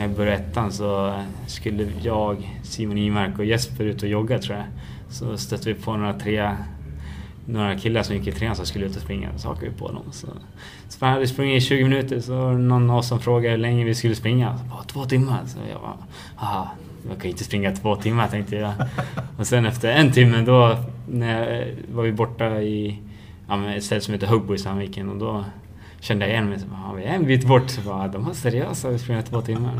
när jag började ettan så skulle jag, Simon Imark och Jesper ut och jogga tror jag. Så stötte vi på några tre några killar som gick i trean som skulle ut och springa. Så hakade vi på dem. Så, så vi hade sprungit i 20 minuter så var det någon av oss som frågade hur länge vi skulle springa. Så bara, två timmar. Så jag bara, aha, jag kan inte springa två timmar tänkte jag. Och sen efter en timme då när var vi borta i ja, ett ställe som heter Hugbo i Sandviken och då kände igen mig. Så vi är en bit bort. Så bara, de var seriösa, vi springer två timmar.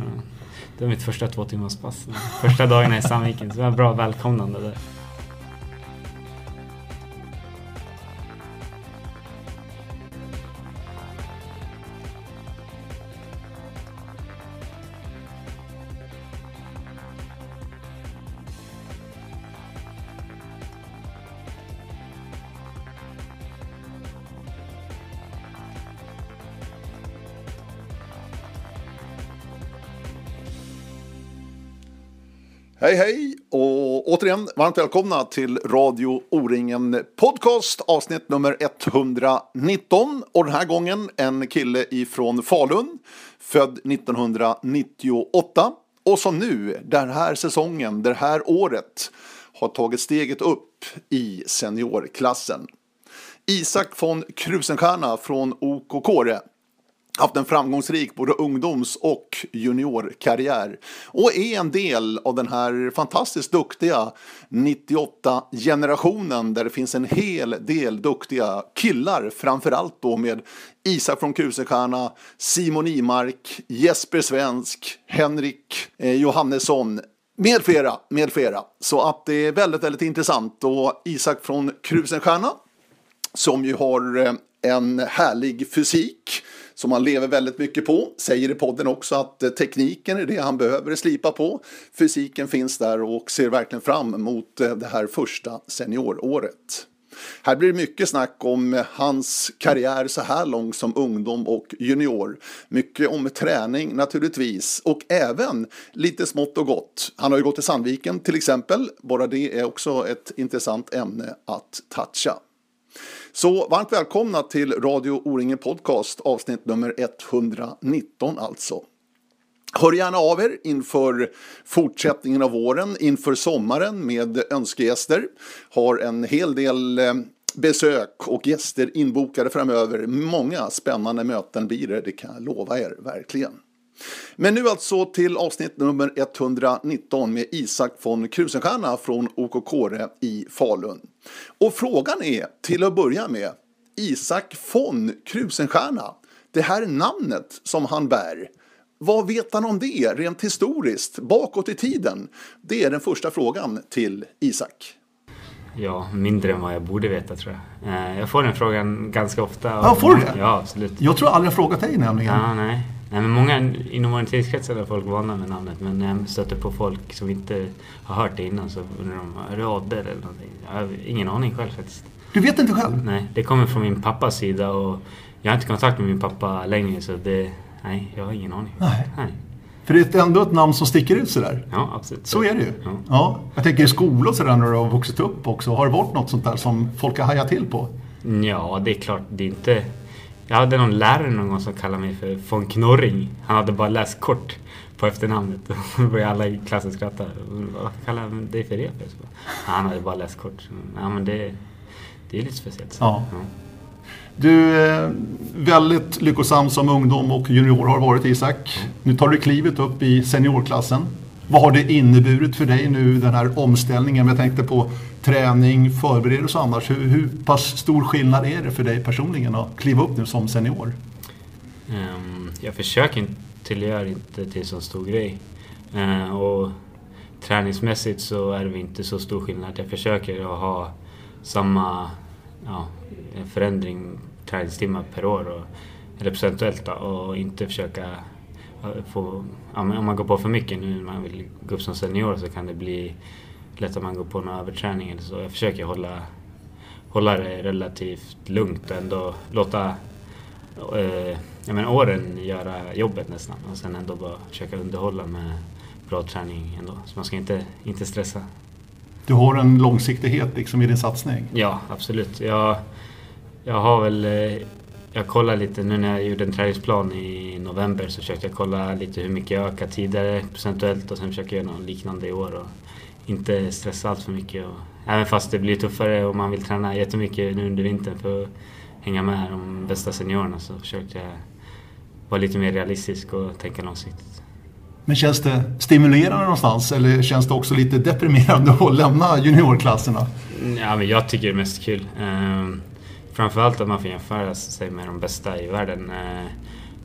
Det var mitt första två timmars pass. Första dagarna i Sandviken. Så det var bra välkomnande där. Återigen varmt välkomna till Radio O-ringen Podcast avsnitt nummer 119 och den här gången en kille ifrån Falun född 1998 och som nu den här säsongen, det här året har tagit steget upp i seniorklassen. Isak von Krusenstjerna från OK Kåre haft en framgångsrik både ungdoms och juniorkarriär och är en del av den här fantastiskt duktiga 98-generationen där det finns en hel del duktiga killar, framförallt då med Isak från Kusekärna, Simon Imark, Jesper Svensk, Henrik eh, Johannesson med flera, med flera. Så att det är väldigt, väldigt intressant och Isak från Krusenstjärna som ju har eh, en härlig fysik som han lever väldigt mycket på. Säger i podden också att eh, tekniken är det han behöver slipa på. Fysiken finns där och ser verkligen fram emot eh, det här första senioråret. Här blir det mycket snack om eh, hans karriär så här långt som ungdom och junior. Mycket om träning naturligtvis och även lite smått och gott. Han har ju gått till Sandviken till exempel. Bara det är också ett intressant ämne att toucha. Så varmt välkomna till Radio O-ringen Podcast avsnitt nummer 119 alltså. Hör gärna av er inför fortsättningen av våren, inför sommaren med önskegäster. Har en hel del eh, besök och gäster inbokade framöver. Många spännande möten blir det, det kan jag lova er verkligen. Men nu alltså till avsnitt nummer 119 med Isak von Krusenstjerna från OKK i Falun. Och frågan är till att börja med Isak von Krusenstjerna, det här namnet som han bär. Vad vet han om det rent historiskt, bakåt i tiden? Det är den första frågan till Isak. Ja, mindre än vad jag borde veta tror jag. Eh, jag får den frågan ganska ofta. Ja, får du det? Ja, absolut. Jag tror aldrig jag frågat dig nämligen. Ja, nej. Nej, men många inom tidskrets är folk vana med namnet men när jag stöter på folk som inte har hört det innan så undrar de, Odde eller någonting? Jag har ingen aning själv faktiskt. Du vet inte själv? Nej, det kommer från min pappas sida och jag har inte kontakt med min pappa längre så det, nej, jag har ingen aning. Nej. nej. För det är ändå ett namn som sticker ut sådär. Ja, absolut. Så är det ju. Ja. ja. Jag tänker i skolan och sådär när du har vuxit upp också. Har det varit något sånt där som folk har hajat till på? Ja, det är klart. Det är inte jag hade någon lärare någon gång som kallade mig för von Knorring. Han hade bara läst kort på efternamnet. Då började alla i klassen skratta. Vad kallar han dig för det? Han hade bara läst kort. Ja, men det, det är lite speciellt. Ja. ja. Du är väldigt lyckosam som ungdom och junior har varit Isak. Nu tar du klivet upp i seniorklassen. Vad har det inneburit för dig nu den här omställningen? Jag tänkte på träning, förberedelse och annars. Hur, hur pass stor skillnad är det för dig personligen att kliva upp nu som senior? Ehm, jag försöker inte, till inte till så stor grej. Ehm, och träningsmässigt så är det inte så stor skillnad. Jag försöker att ha samma ja, förändring träningstimmar per år, och, procentuellt då, och inte försöka få, om man går på för mycket nu när man vill gå upp som senior så kan det bli lätt att man går på någon överträning eller så. Jag försöker hålla, hålla det relativt lugnt och ändå låta eh, jag menar, åren göra jobbet nästan och sen ändå bara försöka underhålla med bra träning ändå. Så man ska inte, inte stressa. Du har en långsiktighet liksom i din satsning? Ja, absolut. Jag, jag har väl eh, jag kollade lite nu när jag gjorde en träningsplan i november så försökte jag kolla lite hur mycket jag ökat tidigare procentuellt och sen försöker jag göra något liknande i år och inte stressa allt för mycket. Och, även fast det blir tuffare och man vill träna jättemycket nu under vintern för att hänga med de bästa seniorerna så försökte jag vara lite mer realistisk och tänka långsiktigt. Men känns det stimulerande någonstans eller känns det också lite deprimerande att lämna juniorklasserna? Ja, men jag tycker det är mest kul. Ehm, framförallt att man får jämföra sig med de bästa i världen. Eh,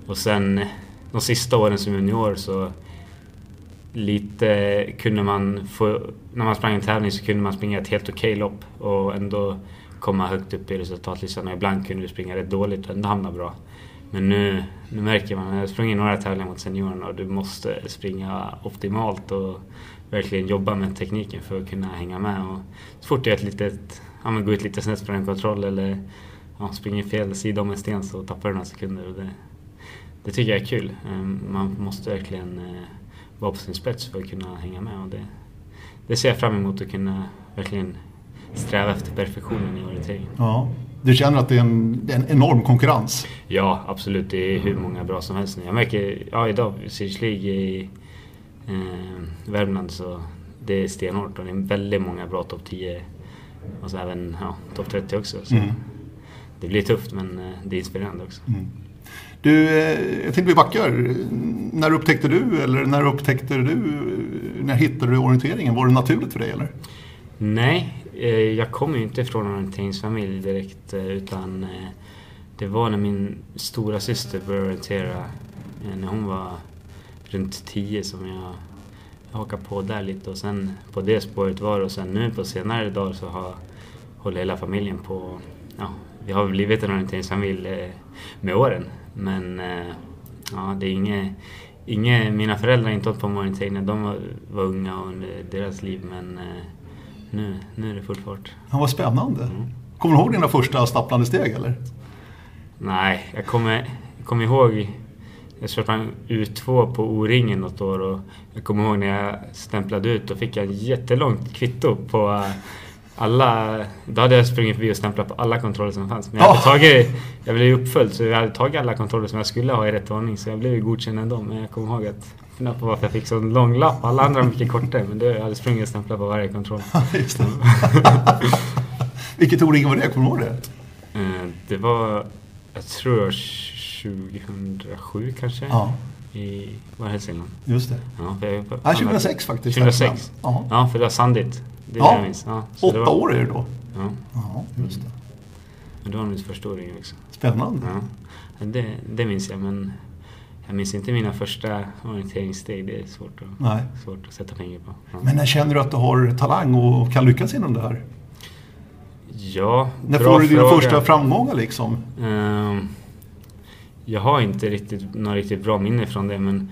och sen de sista åren som junior så lite kunde man få... När man sprang en tävling så kunde man springa ett helt okej okay lopp och ändå komma högt upp i resultatlistan. Och ibland kunde du springa rätt dåligt och ändå hamna bra. Men nu, nu märker man, jag har sprungit några tävlingar mot seniorerna och du måste springa optimalt och verkligen jobba med tekniken för att kunna hänga med. Och så fort det är ett litet, ja, men går ut lite snett en kontroll eller ja, springer fel sida om en sten så tappar du några sekunder. Och det, det tycker jag är kul. Ehm, man måste verkligen eh, vara på sin spets för att kunna hänga med. Och det, det ser jag fram emot att kunna verkligen sträva efter perfektionen i orienteringen. Ja. Du känner att det är en, det är en enorm konkurrens? Ja, absolut. Det är hur många bra som helst Jag märker, ja idag, Sirius League i eh, Värmland så det är stenhårt och det är väldigt många bra topp 10 och så även ja, topp 30 också. Så mm. Det blir tufft men eh, det är inspirerande också. Mm. Du, eh, jag tänkte vi backar. När upptäckte du, eller när upptäckte du, när hittade du orienteringen? Var det naturligt för dig eller? Nej, eh, jag kommer ju inte från en orienteringsfamilj direkt utan det var när min stora syster började orientera när hon var runt 10 som jag hakade på där lite och sen på det spåret var och sen nu på senare dagar så har håller hela familjen på, ja, vi har blivit en orienteringsfamilj med åren. Men eh, ja, det är inget, inget, mina föräldrar har inte hållit på med orientering när de var, var unga och under deras liv men eh, nu, nu är det full fart. Ja, vad spännande. Mm. Kommer du ihåg dina första stapplande steg eller? Nej, jag kommer, jag kommer ihåg jag sprang U2 på O-ringen något år och jag kommer ihåg när jag stämplade ut och fick jag en jättelångt kvitto på alla, då hade jag sprungit förbi och stämplat på alla kontroller som fanns. Men jag, hade oh. tagit, jag blev uppföljd så jag hade tagit alla kontroller som jag skulle ha i rätt ordning. Så jag blev godkänd ändå. Men jag kommer ihåg att fundera på varför jag fick så lång lapp. Alla andra var mycket kortare. Men det, jag hade sprungit och stämplat på varje kontroll. Vilket O-ring var det? Kommer du ihåg det? Eh, det var, jag tror 2007 kanske. Ja. I, var Hälsingland? Just det. Ja, för jag, ja, 2006 faktiskt. 2006. Ja, för det var sandigt. Det är ja, det jag minns. Ja, åtta var... år är det då. Ja. ja just det. Men det var min första åring också. Spännande. Ja. Det, det minns jag, men jag minns inte mina första orienteringssteg. Det är svårt att, Nej. svårt att sätta pengar på. Ja. Men när känner du att du har talang och kan lyckas inom det här? Ja, När får du dina första framgångar liksom? Um, jag har inte riktigt några riktigt bra minne från det, men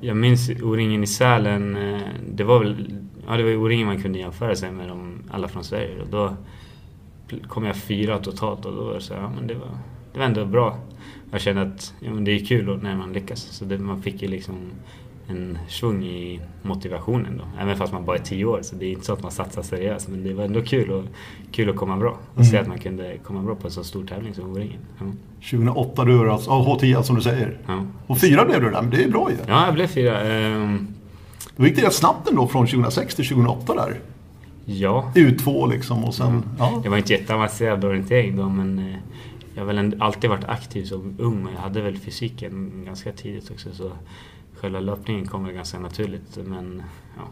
jag minns O-ringen i Sälen. Eh, det var väl ja, det var O-ringen man kunde jämföra sig med de, alla från Sverige. Och då kom jag fyra totalt och då var det så ja, men det var, det var ändå bra. Jag kände att ja, men det är kul när man lyckas. Så det, man fick ju liksom en svung i motivationen då. Även fast man bara är tio år så det är inte så att man satsar seriöst. Men det var ändå kul, och, kul att komma bra. Och mm. se att man kunde komma bra på en så stor tävling som O-ringen. Ja. 2008 du var alltså, H10 som du säger. Ja. Och fyra blev du där, men det är bra ju. Ja, jag blev fyra. Um, då gick det rätt snabbt ändå från 2006 till 2008 där. Ja. U2 liksom och sen... Mm. Ja. Jag var inte jätteavancerad orientering då men eh, jag har väl alltid varit aktiv som ung men jag hade väl fysiken ganska tidigt också så själva löpningen kom väl ganska naturligt men ja,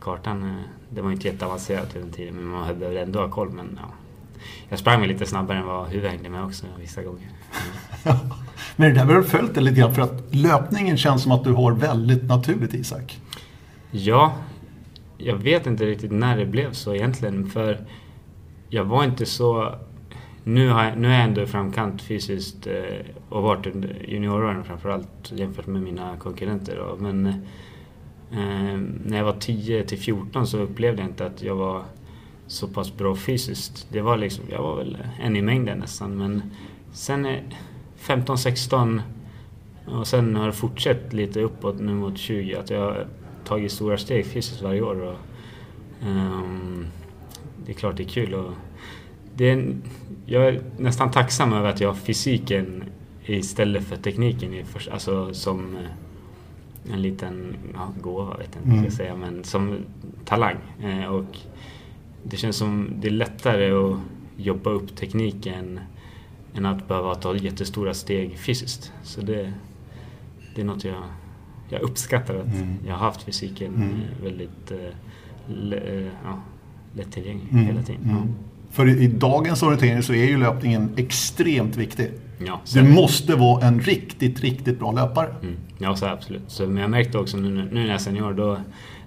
kartan, eh, det var inte jätteavancerat till den tiden men man behövde ändå ha koll men ja. Jag sprang väl lite snabbare än vad huvudet hängde med också vissa gånger. Men det där har du följt det lite grann för att löpningen känns som att du har väldigt naturligt Isak. Ja, jag vet inte riktigt när det blev så egentligen. För jag var inte så... Nu, har jag, nu är jag ändå i framkant fysiskt eh, och varit under junioråren framförallt jämfört med mina konkurrenter. Då. Men eh, när jag var 10 till 14 så upplevde jag inte att jag var så pass bra fysiskt. Det var liksom, jag var väl en i mängden nästan. Men sen 15-16 och sen har det fortsatt lite uppåt nu mot 20. Att jag har tagit stora steg fysiskt varje år. Och, eh, det är klart det är kul att det är, jag är nästan tacksam över att jag har fysiken istället för tekniken i först, alltså som eh, en liten ja, gåva, vet jag inte mm. ska säga, men som talang. Eh, och det känns som det är lättare att jobba upp tekniken än att behöva ta jättestora steg fysiskt. Så det, det är något jag, jag uppskattar att mm. jag har haft fysiken mm. väldigt äh, ja, lättillgänglig mm. hela tiden. Mm. För i, dagens orientering så är ju löpningen extremt viktig. Ja, du måste vara en riktigt, riktigt bra löpare. Mm. Ja, så absolut. Så, men jag märkte också nu, nu när jag är senior, då,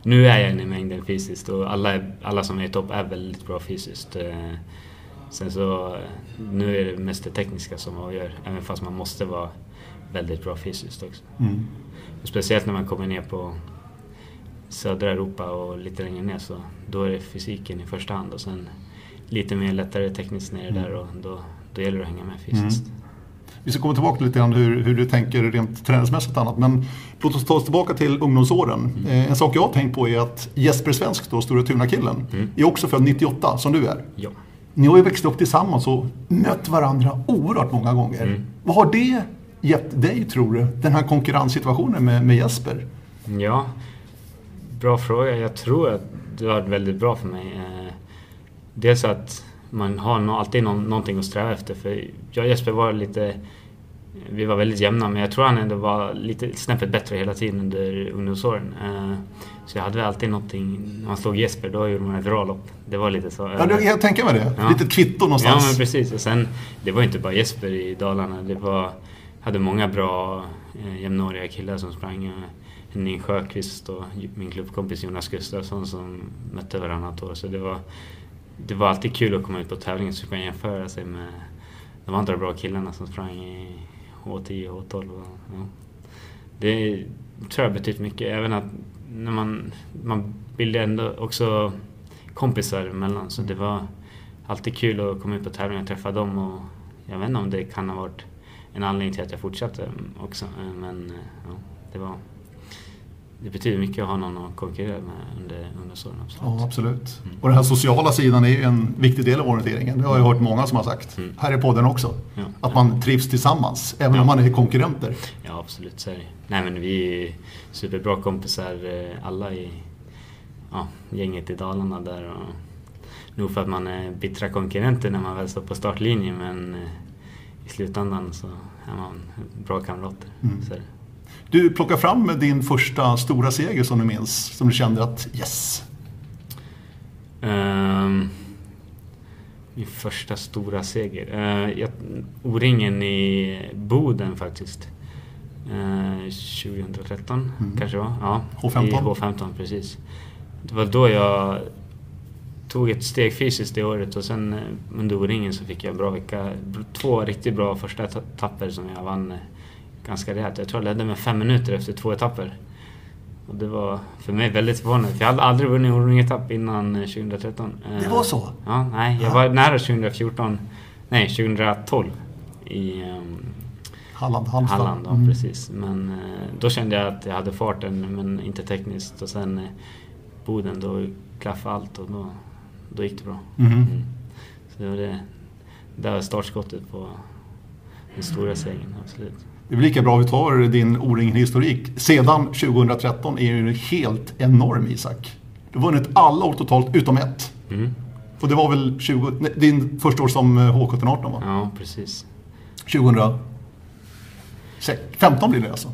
nu är jag inne i mängden fysiskt och alla, alla som är i topp är väldigt bra fysiskt. Eh, sen så, nu är det mest det tekniska som avgör, även fast man måste vara väldigt bra fysiskt också. Mm. Speciellt när man kommer ner på södra Europa och lite längre ner så då är det fysiken i första hand och sen lite mer lättare tekniskt nere mm. där och då, då gäller det att hänga med fysiskt. Mm. Vi ska komma tillbaka till lite grann hur, hur du tänker rent träningsmässigt och annat. Men låt oss ta oss tillbaka till ungdomsåren. Mm. Eh, en sak jag har tänkt på är att Jesper Svensk, då, Stora Tuna-killen, mm. är också född 98 som du är. Ja. Ni har ju växt upp tillsammans och mött varandra oerhört många gånger. Mm. Vad har det gett dig, tror du, den här konkurrenssituationen med, med Jesper? Ja, bra fråga. Jag tror att det har varit väldigt bra för mig. Eh, dels att man har alltid någonting att sträva efter. För jag och Jesper var lite... Vi var väldigt jämna men jag tror han ändå var lite snäppet bättre hela tiden under ungdomsåren. Eh, så jag hade alltid någonting... När man slog Jesper då gjorde man ett bra lopp. Det var lite så. Ja, jag kan tänka mig det. Ja. Lite kvitto någonstans. Ja, men precis. Och sen, det var inte bara Jesper i Dalarna. Det var... hade många bra eh, jämnåriga killar som sprang. Henning Sjöqvist och min klubbkompis Jonas Gustafsson som mötte varannat år. Så det var, det var alltid kul att komma ut på tävlingen så man jämföra sig med de andra bra killarna som sprang i H10 och H12. Ja. Det tror jag betytt mycket. Även att när man, man bildade ändå också kompisar emellan. Så det var alltid kul att komma ut på tävlingar och träffa dem. Och jag vet inte om det kan ha varit en anledning till att jag fortsatte också. Men eh, ja, det var det betyder mycket att ha någon att konkurrera med under, under sådana absolut. Ja, absolut. Mm. Och den här sociala sidan är ju en viktig del av orienteringen. Det har jag hört många som har sagt. Mm. Här i podden också. Ja. Att man trivs tillsammans, även ja. om man är konkurrenter. Ja, absolut. Så är det. Nej, men vi är superbra kompisar eh, alla i ja, gänget i Dalarna där. Och nog för att man är bittra konkurrenter när man väl står på startlinjen men eh, i slutändan så är man bra kamrater. Mm. Så. Du plockar fram din första stora seger som du minns, som du kände att yes. Um, min första stora seger? Uh, jag, O-ringen i Boden faktiskt. Uh, 2013 mm. kanske var? Ja, H15? I H15, precis. Det var då jag tog ett steg fysiskt det året och sen uh, under O-ringen så fick jag en bra vecka. Två riktigt bra första etapper som jag vann ganska rejält. Jag tror jag ledde med fem minuter efter två etapper. Och det var för mig väldigt förvånande, för jag hade aldrig vunnit en etapp innan 2013. Eh, det var så? Ja, nej. Jag var nära 2014, nej 2012 i um, Halland, Halmstad. Halland ja, mm. precis. Men uh, då kände jag att jag hade farten men inte tekniskt. Och sen uh, Boden, då klaffade allt och då, då gick det bra. Mm. Mm. Så det var det. Det var startskottet på den stora segern, absolut. Det är lika bra vi tar din O-ringen-historik. Sedan 2013 är ju helt enorm Isak. Du har vunnit alla år totalt utom ett. Mm. Och det var väl 20, nej, din första år som H17-18 va? Ja, precis. 2015 blir det alltså?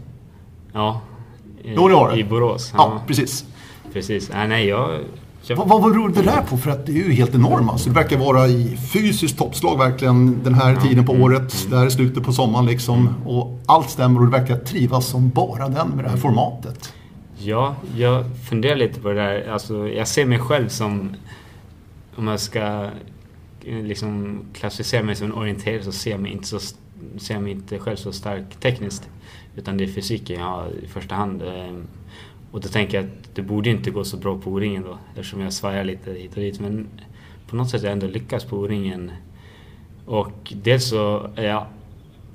Ja. I, Då har det. I Borås. Ja, ja precis. Precis. Nej, nej, jag vad, vad beror det där på? För att det är ju helt enormt. Alltså, det verkar vara i fysiskt toppslag verkligen den här tiden på året. Mm. Det här är slutet på sommaren liksom. Och allt stämmer och det verkar trivas som bara den med det här formatet. Ja, jag funderar lite på det där. Alltså, jag ser mig själv som, om jag ska eh, liksom klassificera mig som en orienterare så ser jag mig inte, så, ser jag mig inte själv så stark tekniskt. Utan det är fysiken jag har i första hand. Eh, och då tänker jag att det borde inte gå så bra på O-ringen då eftersom jag svajar lite hit och dit. Men på något sätt har jag ändå lyckats på O-ringen. Och dels så är jag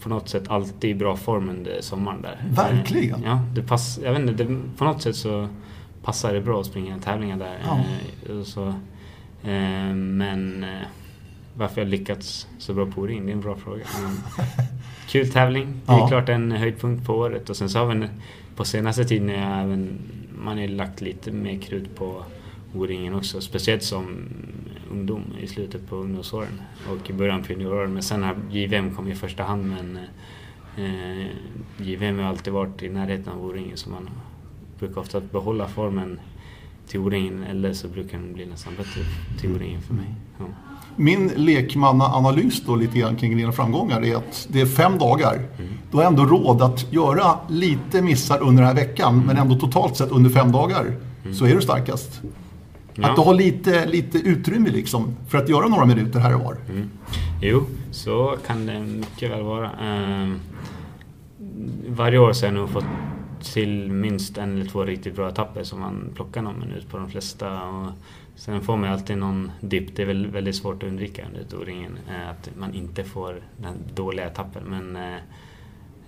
på något sätt alltid i bra form under sommaren där. Verkligen? Ja, det pass, jag vet inte, det, på något sätt så passar det bra att springa tävlingar där. Ja. Eh, så, eh, men eh, varför jag lyckats så bra på O-ringen, det är en bra fråga. Men, kul tävling, det är Ja. klart en höjdpunkt på året. Och sen så har vi en- på senaste tiden har jag även, man har lagt lite mer krut på O-ringen också. Speciellt som ungdom i slutet på ungdomsåren och i början på junioråren. Men sen har JVM kommit i första hand men eh, JVM har alltid varit i närheten av O-ringen så man brukar ofta behålla formen till O-ringen eller så brukar den bli nästan bättre till O-ringen för mig. Ja. Min lekmannaanalys då lite grann kring dina framgångar är att det är fem dagar. Mm. Du har ändå råd att göra lite missar under den här veckan men ändå totalt sett under fem dagar så är du starkast. Mm. Ja. Att du har lite, lite utrymme liksom för att göra några minuter här och var. Mm. Jo, så kan det mycket väl vara. Ehm, varje år så har jag nog fått till minst en eller två riktigt bra etapper som man plockar någon minut på de flesta. Och sen får man alltid någon dipp. Det är väl väldigt svårt att undvika under touringen. eh, Att man inte får den dåliga etappen. Men eh,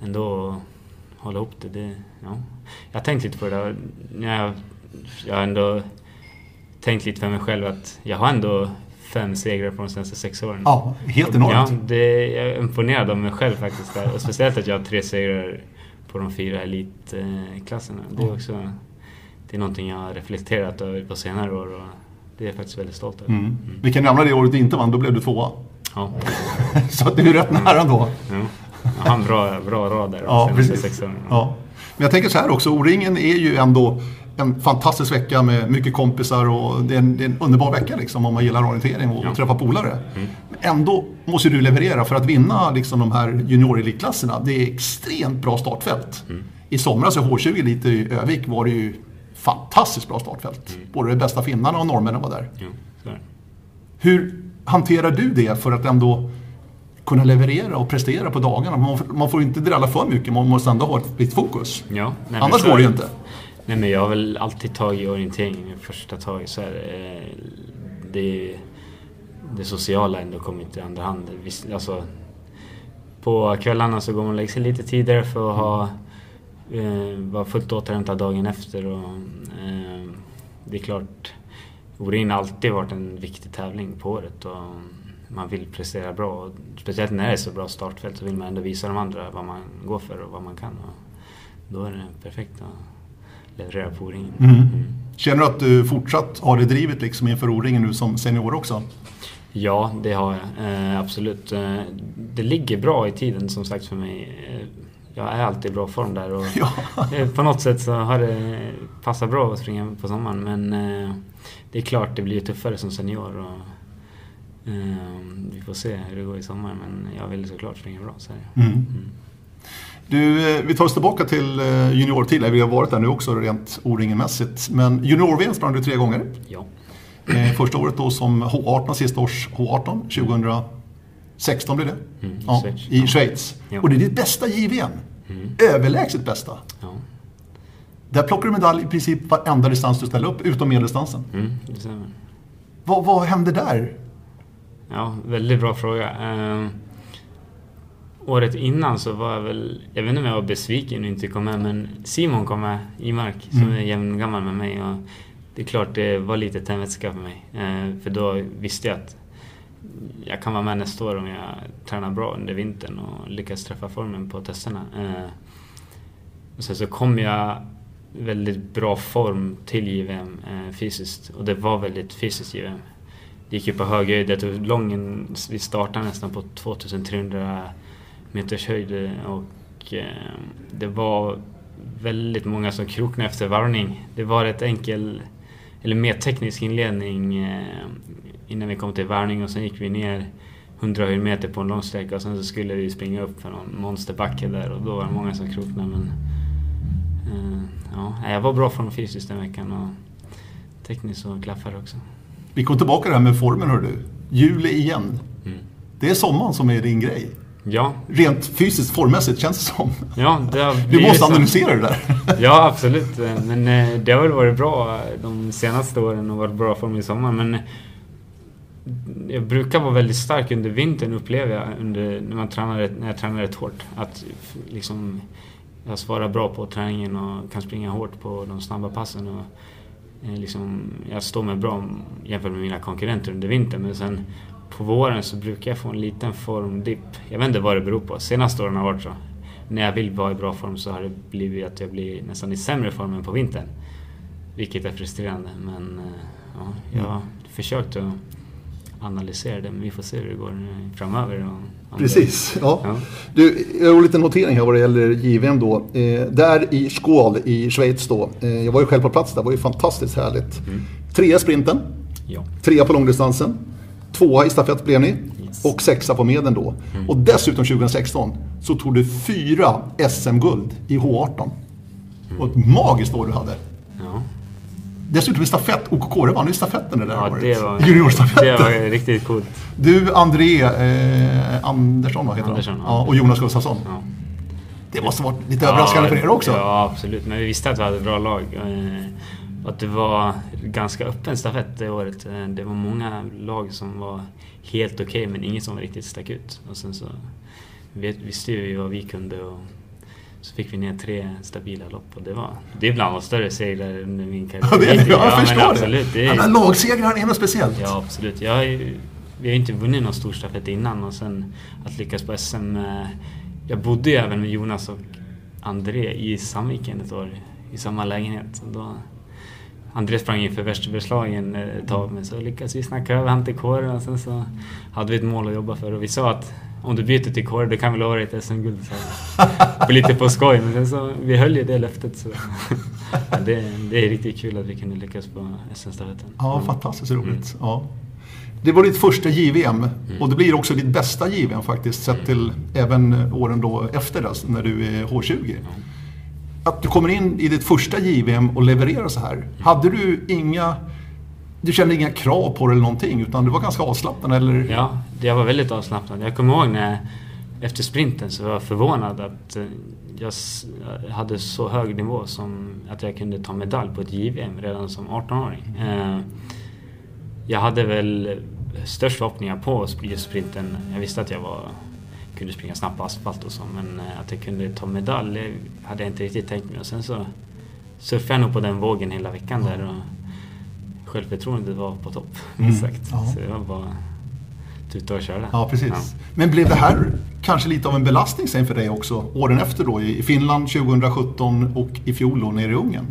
ändå hålla ihop det. det ja. Jag har tänkt lite på det där. Jag, jag har ändå tänkt lite för mig själv att jag har ändå fem segrar på de senaste sex åren. Ja, helt Ja, enormt. det, jag är imponerad av mig själv faktiskt. Där. Och speciellt att jag har tre segrar på de fyra elitklasserna. Det är också det är någonting jag har reflekterat över på senare år och det är jag faktiskt väldigt stolt över. Mm. Vi kan nämna det året du inte vann, då blev du tvåa. Ja, Så att det är rätt nära ändå. ja. En bra, bra rad där Ja, precis. Ja. Men jag tänker så här också, O-ringen är ju ändå en fantastisk vecka med mycket kompisar och det är en, det är en underbar vecka liksom om man gillar orientering och Ja. träffa polare. Men ändå måste du leverera för att vinna liksom de här juniorelitklasserna. Det är extremt bra startfält. I somras i H20 lite i Övik var det ju fantastiskt bra startfält. Både de bästa finnarna och norrmännen var där. Det. Hur hanterar du det för att ändå kunna leverera och prestera på dagarna? Man, får- man får inte drälla för mycket, man måste ändå ha ett visst fokus. Ja, nej, Annars går det ju inte. Nej men jag har väl alltid tagit orientering i första taget. Så här, eh, det, det sociala ändå kommit i andra hand. Visst, Alltså, på kvällarna så går man och lägger sig lite tidigare för att ha, eh, vara fullt återhämtad dagen efter. Och, eh, det är klart, Orin har alltid varit en viktig tävling på året. Och man vill prestera bra. Och speciellt när det är så bra startfält så vill man ändå visa de andra vad man går för och vad man kan. Och då är det perfekt att leverera på O-ringen. Mm. Känner du att du fortsatt har det drivet liksom inför O-ringen nu som senior också? Ja, det har jag. Eh, absolut. Eh, det ligger bra i tiden som sagt för mig. Eh, jag är alltid i bra form där och Ja. eh, på något sätt så har det passat bra att springa på sommaren. Men eh, det är klart det blir tuffare som senior. Och, eh, vi får se hur det går i sommar men jag vill såklart springa bra. Så det. Mm. Du, eh, vi tar oss tillbaka till juniortiden. Vi har varit där nu också rent O-ringenmässigt. Men junior-VM sprang du tre gånger. Ja. Första året då som H18, sista års H18, 2016 blev det. Mm, i ja, Schweiz. I Schweiz. Ja. Och det är ditt bästa JVM. Mm. Överlägset bästa. Ja. Där plockar du medalj i princip varenda distans du ställer upp, utom medeldistansen. Mm. Vad, vad hände där? Ja, väldigt bra fråga. Eh, året innan så var jag väl, jag vet inte om jag var besviken och inte kom med, men Simon kom med i mark som Mm. är jämngammal med mig. Och det är klart det var lite tändvätska för mig. Eh, för då visste jag att jag kan vara med nästa år om jag tränar bra under vintern och lyckas träffa formen på testerna. Eh, och sen så kom jag väldigt bra form till JVM eh, fysiskt och det var väldigt fysiskt JVM. Det gick ju på hög höjd. Jag tog lången, vi startade nästan på 2300 meters höjd eh, och eh, det var väldigt många som kroknade efter varvning. Det var ett enkel, eller mer teknisk inledning eh, innan vi kom till varvning och sen gick vi ner 100 meter på en lång sträcka och sen så skulle vi springa upp för någon monsterbacke där och då var det många som kroknade men eh, ja, jag var bra form fysiskt den veckan och tekniskt så klaffade också. Vi kom tillbaka till det här med formen hör du. Juli igen. Mm. Det är sommaren som är din grej. Ja, Rent fysiskt, formmässigt känns det som. ja det Du måste så. analysera det där. Ja, absolut. Men eh, det har väl varit bra de senaste åren och varit bra form i sommar. Men jag brukar vara väldigt stark under vintern upplever jag under, när, man tränar, när jag tränar rätt hårt. Att liksom, jag svarar bra på träningen och kan springa hårt på de snabba passen. Och, eh, liksom, jag står mig bra jämfört med mina konkurrenter under vintern. Men sen på våren så brukar jag få en liten formdipp. Jag vet inte vad det beror på. Senaste åren har det varit så. När jag vill vara i bra form så har det blivit att jag blir nästan i sämre form än på vintern. Vilket är frustrerande men eh, ja, jag har försökt att analysera det men vi får se hur det går framöver. Precis. Ja. ja. Du, jag har lite notering här vad det gäller JVM då. Eh, där i Skål i Schweiz då. Eh, jag var ju själv på plats där, det var ju fantastiskt härligt. Mm. Trea sprinten. Ja. Trea på långdistansen. Tvåa i stafett blev ni. Yes. Och sexa på medel då. Mm. Och dessutom 2016 så tog du fyra SM-guld i H18. Mm. Och ett magiskt år du hade. Ja. Dessutom i stafett. OKK vann ju stafetten det där ja, året. Det Juniorstafetten. Det var riktigt coolt. Du, André eh, Andersson, vad heter Andersson, han? Ja. och Jonas Gustafsson. Ja. Det måste varit lite överraskande för er också? Ja, absolut. Men vi visste att vi hade ett bra lag. Eh, att det var ganska öppen stafett det året. Eh, det var många lag som var helt okej okay, men inget som riktigt stack ut. Och sen så visste vi vad vi kunde och så fick vi ner tre stabila lopp och det var det är bland de större segrar under min karriär. Ja, det är, jag ja, förstår absolut, det. Är, ja, lagsegrar är något speciellt. Ja, absolut. Jag vi har ju inte vunnit någon stor stafett innan och sen att lyckas på SM. Eh, jag bodde ju även med Jonas och André i Sandviken ett år i samma lägenhet. Då, André sprang inför Västerbergslagen ett tag men så lyckades vi snacka över han till kåren och sen så hade vi ett mål att jobba för och vi sa att om du byter till kåren då kan vi lova dig ett SM-guld. lite på skoj men sen så vi höll ju det löftet så ja, det, det, är riktigt kul att vi kunde lyckas på SM-stafetten. Ja, mm. fantastiskt roligt. Mm. Ja. Det var ditt första JVM mm. och det blir också ditt bästa JVM faktiskt sett till även åren då efter det, när du är H20 att du kommer in i ditt första JVM och levererar så här. Hade du inga... Du kände inga krav på det eller någonting utan du var ganska avslappnad eller? Ja, jag var väldigt avslappnad. Jag kommer ihåg när efter sprinten så var jag förvånad att eh, jag hade så hög nivå som att jag kunde ta medalj på ett JVM redan som 18-åring. Eh, jag hade väl störst förhoppningar på just sprinten. Jag visste att jag var kunde springa snabbt på asfalt och så men eh, att jag kunde ta medalj hade jag inte riktigt tänkt mig. Och sen så surfade jag nog på den vågen hela veckan där och självförtroendet var på topp. Mm. Sagt. Så det var bara tuta och köra. Ja, precis. Ja. Men blev det här kanske lite av en belastning sen för dig också åren efter då i Finland 2017 och i fjol då nere i Ungern?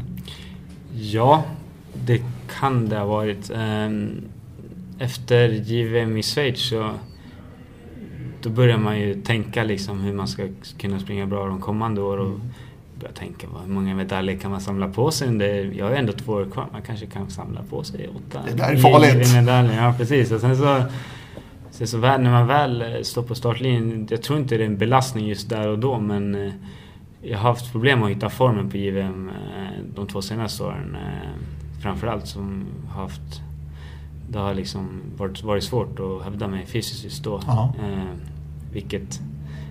Ja, det kan det ha varit. Ehm, efter JVM i Schweiz så då börjar man ju tänka liksom hur man ska kunna springa bra de kommande år och mm. Börja tänka hur många medaljer kan man samla på sig under, jag har ändå två år kvar, man kanske kan samla på sig åtta. Det där är farligt! Medaljer. Ja precis, och sen så, sen så väl, när man väl står på startlinjen, jag tror inte det är en belastning just där och då men eh, jag har haft problem att hitta formen på JVM eh, de två senaste åren. Eh, framförallt som har haft det har liksom varit, varit svårt att hävda mig fysiskt just då. Eh, vilket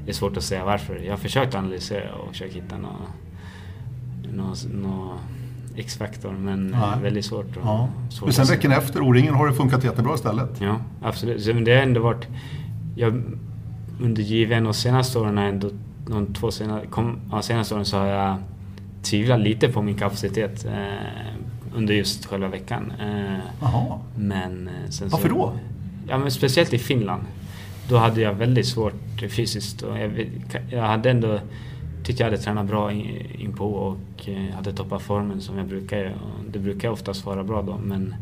är svårt att säga varför. Jag har försökt analysera och försökt hitta någon, någon, X-faktor men ja. väldigt svårt. Och, ja. svårt men sen veckan efter O-ringen har det funkat jättebra istället. Ja, absolut. Men det har ändå varit... Jag, under JVN och senaste åren ändå... De två sena, kom, ja, senaste åren så har jag tvivlat lite på min kapacitet. Eh, under just själva veckan. Eh, men eh, sen Varför då? Ja, men speciellt i Finland. Då hade jag väldigt svårt fysiskt och jag, jag hade ändå tyckte jag hade tränat bra in, på och eh, hade toppat formen som jag brukar. Det brukar oftast vara bra då men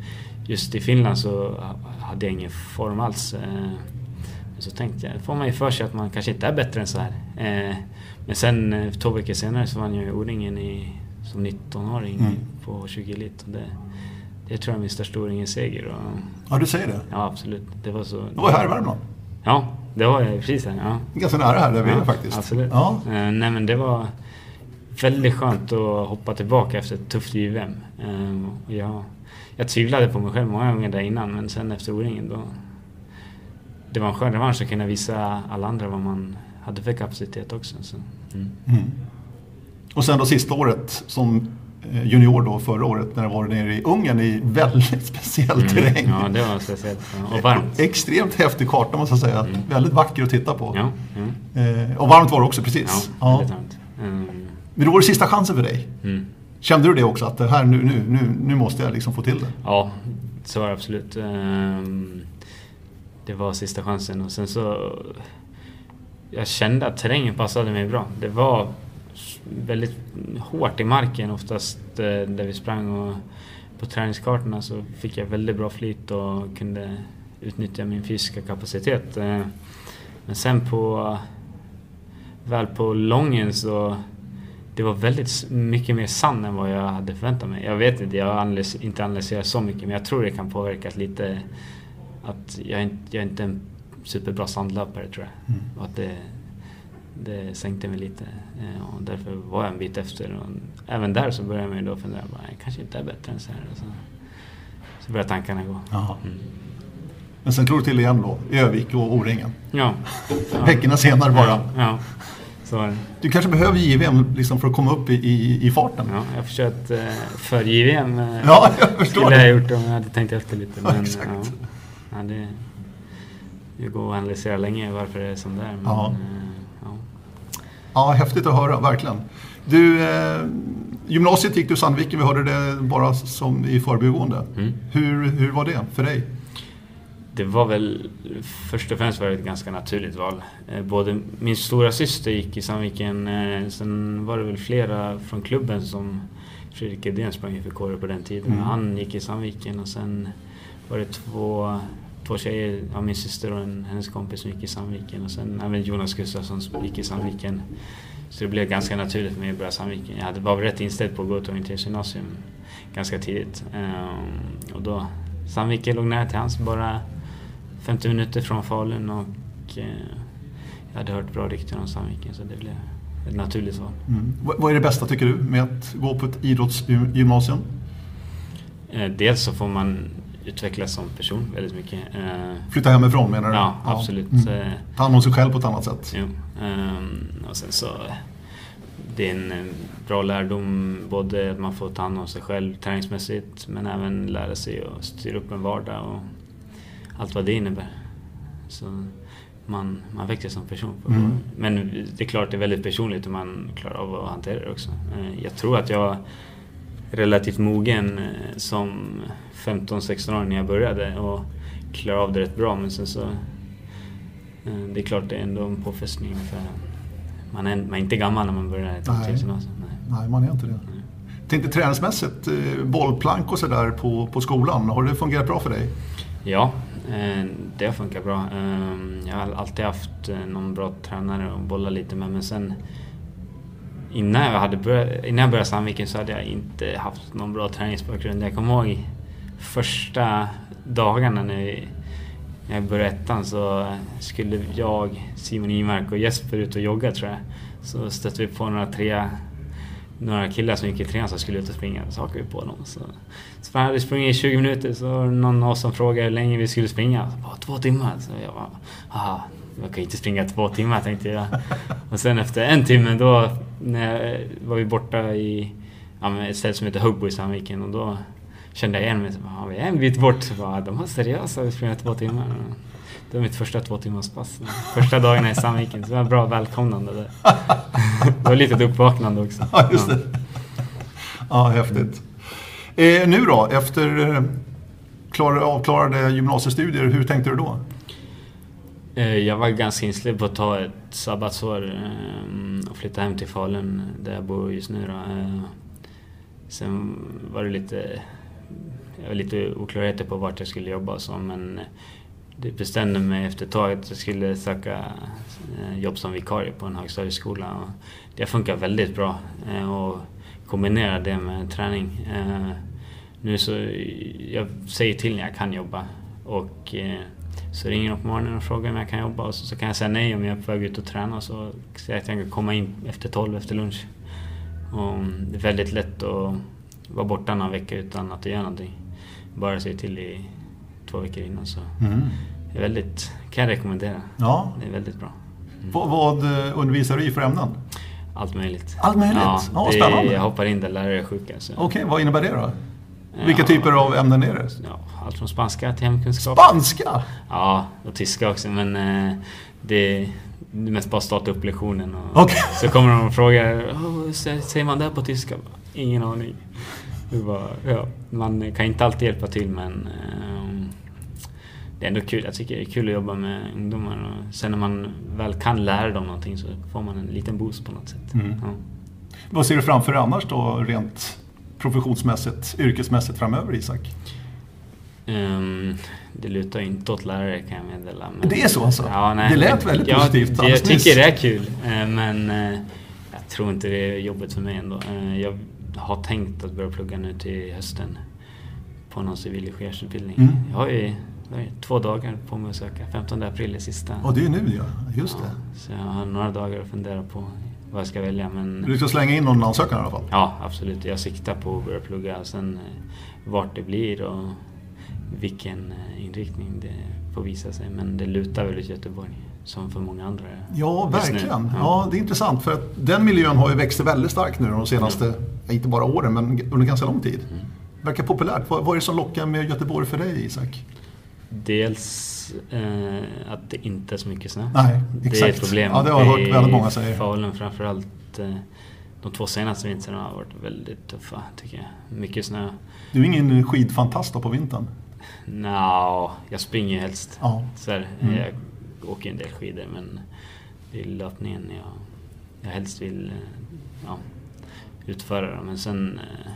just i Finland så hade jag ingen form alls. Så tänkte jag, får man ju för sig att man kanske inte är bättre än så här. Men sen två veckor senare så vann jag ju O-ringen som 19-åring mm. på 20 elit. Det, det tror jag är min största O-ringen-seger. Ja, du säger det? Ja, absolut. Det var så... Du var här i Värmland? Ja, det var jag precis här. Ja. Ganska nära här där vi ja, är faktiskt. Absolut. Ja. Uh, nej men det var väldigt skönt att hoppa tillbaka efter ett tufft JVM. Uh, jag, jag tvivlade på mig själv många gånger där innan men sen efter O-ringen då... Det var en skön revansch att kunna visa alla andra vad man hade för kapacitet också. Så, mm. Mm. Och sen då sista året som eh, junior då förra året när det var nere i Ungern i väldigt speciell mm. terräng. Ja, det var speciellt. Och varmt. Extremt häftig karta måste jag säga. Mm. Väldigt vacker att titta på. Ja. Mm. och varmt var det också, precis. Ja, ja. Mm. Men då var det sista chansen för dig. Mm. Kände du det också? Att det här, nu, nu, nu, nu måste jag liksom få till det? Ja, så var det absolut. Ehm, det var sista chansen och sen så... Jag kände att terrängen passade mig bra. Det var väldigt hårt i marken oftast eh, där vi sprang och på träningskartorna så fick jag väldigt bra flyt och kunde utnyttja min fysiska kapacitet. Eh, men sen på... Väl på lången så... Det var väldigt mycket mer sand än vad jag hade förväntat mig. Jag vet inte, jag har inte analyserat så mycket men jag tror det kan påverka lite att jag, inte, jag är inte en superbra sandlöpare tror jag. Mm. Och att det, det sänkte mig lite eh, och därför var jag en bit efter. Och även där så började man ju då fundera, bara, jag kanske inte är bättre än så här. Så, så började tankarna gå. Mm. Men sen slog du till igen då, i Övik och O-ringen. Ja. ja. Veckorna senare bara. Ja, ja. Du kanske behöver JVM liksom för att komma upp i, i, i farten? Ja, jag har försökt eh, för JVM. Eh, ja, jag förstår skulle jag gjort om jag hade tänkt efter lite. Men, ja, exakt. Ja, det, det går att analysera länge varför det är som det är. Men, Ja. häftigt att höra, verkligen. Du, eh, gymnasiet gick du i Sandviken, vi hörde det bara som i förbigående. Mm. Hur, hur var det för dig? Det var väl först och främst var det ett ganska naturligt val. Eh, Både min stora syster gick i Sandviken, eh, sen var det väl flera från klubben som Fredrik Edén sprang i för på den tiden. Mm. Han gick i Sandviken och sen var det två, två tjejer, ja, min syster och en, hennes kompis som gick i Sandviken och sen även Jonas Gustafsson som gick i Sandviken. Så det blev ganska naturligt för mig att börja Sandviken. Jag hade var rätt inställd på att gå till orienteringsgymnasium ganska tidigt. Ehm, och då, Sandviken låg nära till hands, bara 50 minuter från Falun och eh, jag hade hört bra rykten om Sandviken så det blev ett naturligt val. Mm. Vad vad är det bästa tycker du med att gå på ett idrottsgymnasium? Eh, dels så får man utvecklas som person väldigt mycket. Eh, Flytta hemifrån menar du? ja, absolut. Mm. Eh, Ta hand om sig själv på ett annat sätt. Jo. Ehm, och sen så det är en eh, bra lärdom både att man får ta hand om sig själv träningsmässigt men även lära sig att styra upp en vardag och allt vad det innebär. Så man, man växer som person. Mm. Men det är klart det är väldigt personligt hur man klarar av att hantera det också. Jag tror att jag relativt mogen eh, som 15-16 år när jag började och klarade av det rätt bra men sen så eh, det är klart det är ändå en påfrestning för man är, man är inte gammal när man börjar ett Nej. orienteringsgymnasium. Nej. Nej, man är inte det. Tänkte träningsmässigt, eh, bollplank och sådär på, på skolan, har det fungerat bra för dig? Ja, det har funkat bra. Jag har alltid haft någon bra tränare att bolla lite med men sen innan jag, hade börjat, innan jag började Sandviken så hade jag inte haft någon bra träningsbakgrund. Jag kommer ihåg första dagarna när vi- när jag började ettan så skulle jag, Simon Imark och Jesper ut och jogga tror jag. Så stötte vi på några tre några killar som gick i trean som skulle ut och springa. Så hakade vi på dem. Så, så hade sprungit i 20 minuter så var det någon av oss som frågade hur länge vi skulle springa. Så bara, två timmar. Så jag bara, haha, jag kan inte springa två timmar tänkte jag. Och sen efter en timme då när jag, eh, var vi borta i ja, ett ställe som heter Hugbo i Sandviken och då kände jag igen mig. Så bara, ja, vi är en bit bort. Så bara, de var seriösa, vi springer två timmar. Det var mitt första två timmars pass. Första dagarna i Sandviken. Så det var bra välkomnande där. Det var lite ett uppvaknande också. Ja, just det. Ja, häftigt. Eh, nu då, efter eh, avklarade gymnasiestudier, hur tänkte du då? Eh, jag var ganska inställd på att ta ett sabbatsår eh, och flytta hem till Falun där jag bor just nu. Då. Eh, sen var det lite, jag var lite oklarheter på vart jag skulle jobba och så men det bestämde mig efter ett tag att jag skulle söka jobb som vikarie på en högstadieskola. Och det funkar väldigt bra och kombinera det med träning. Nu så, jag säger till när jag kan jobba och så ringer de på morgonen och frågar om jag kan jobba och så, så kan jag säga nej om jag är på väg ut och träna så säger jag att jag kan komma in efter 12 efter lunch. Och det är väldigt lätt att vara borta några veckor utan att göra någonting. Bara säga till i två veckor innan så Mm. det är väldigt, kan jag rekommendera. Ja. Det är väldigt bra. Vad, vad eh, undervisar du i för ämnen? Allt möjligt. Allt möjligt? Ja, Ja, det, spännande. Jag hoppar in där lärare är sjuka. Okej, vad innebär det då? Vilka typer av ämnen är det? Ja, allt från spanska till hemkunskap. Spanska? Ja, och tyska också men eh, det, är mest bara starta upp lektionen och Okej. så kommer de och frågar "Åh, vad sä- säger man det på tyska? Ingen aning. Var, ja, man kan inte alltid hjälpa till men ehm, det är ändå kul. Jag tycker det är kul att jobba med ungdomar. Och sen när man väl kan lära dem någonting så får man en liten boost på något sätt. Mm. Ja. Vad ser du framför dig annars då, rent professionsmässigt, yrkesmässigt framöver, Isak? Um, det lutar inte åt lärare kan jag meddela. Men, det är så alltså? Ja, nej, det lät väldigt ja, positivt. Det, jag tycker det är kul. Eh, men eh, jag tror inte det är jobbet för mig ändå. Eh, jag har tänkt att börja plugga nu till hösten på någon civilingenjörsutbildning. Mm. Jag har ju två dagar på mig att söka. 15 april är sista. Och det är nu ja, just ja, det. Så jag har några dagar att fundera på vad jag ska välja. Men... Du ska slänga in någon ansökan i alla fall? Ja, absolut. Jag siktar på att börja plugga. Sen vart det blir och vilken eh, inriktning det får visa sig. Men det lutar väl åt Göteborg som för många andra. Ja, verkligen. Ja. ja. det är intressant för att den miljön har ju växt väldigt starkt nu de senaste, mm. inte bara åren, men under ganska lång tid. Mm. Verkar populärt. Vad, vad är det som lockar med Göteborg för dig, Isak? Dels eh, att det inte är så mycket snö. Nej, exakt. Det är ett problem. Ja, det har jag hört väldigt många säga. Falun framförallt. Eh, de två senaste vintrarna har varit väldigt tuffa, tycker jag. Mycket snö. Du är ingen skidfantast på vintern? Nja, jag springer helst. Ja. Så här, mm. Jag åker en del skidor men det är löpningen jag, jag helst vill eh, ja, utföra. Men sen, eh,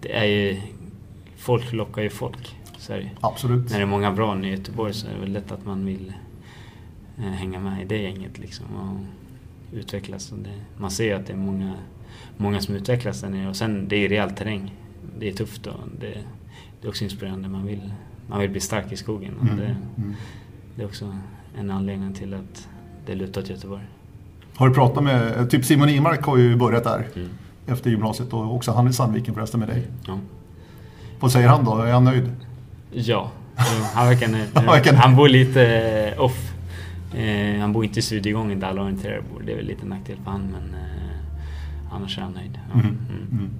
det är ju, folk lockar ju folk. Så här, Absolut. När det är många bra i Göteborg så är det väl lätt att man vill eh, hänga med i det gänget liksom och utvecklas. Och det, man ser ju att det är många, många som utvecklas där nere och sen det är reell terräng. Det är tufft och det, det är också inspirerande. Man vill, man vill bli stark i skogen. Och mm. det, mm. det är också en anledning till att det lutar åt Göteborg. Har du pratat med, typ Simon Imark har ju börjat där mm. efter gymnasiet och också han i Sandviken förresten med dig. Ja. Vad säger han då? Är han nöjd? Ja, han verkar nöjd. han bor lite eh, off. Eh, han bor inte i studiegången där alla orienterare bor. Det är väl lite nackdel för han men eh, annars är han nöjd. Ja. Mm. mm. mm.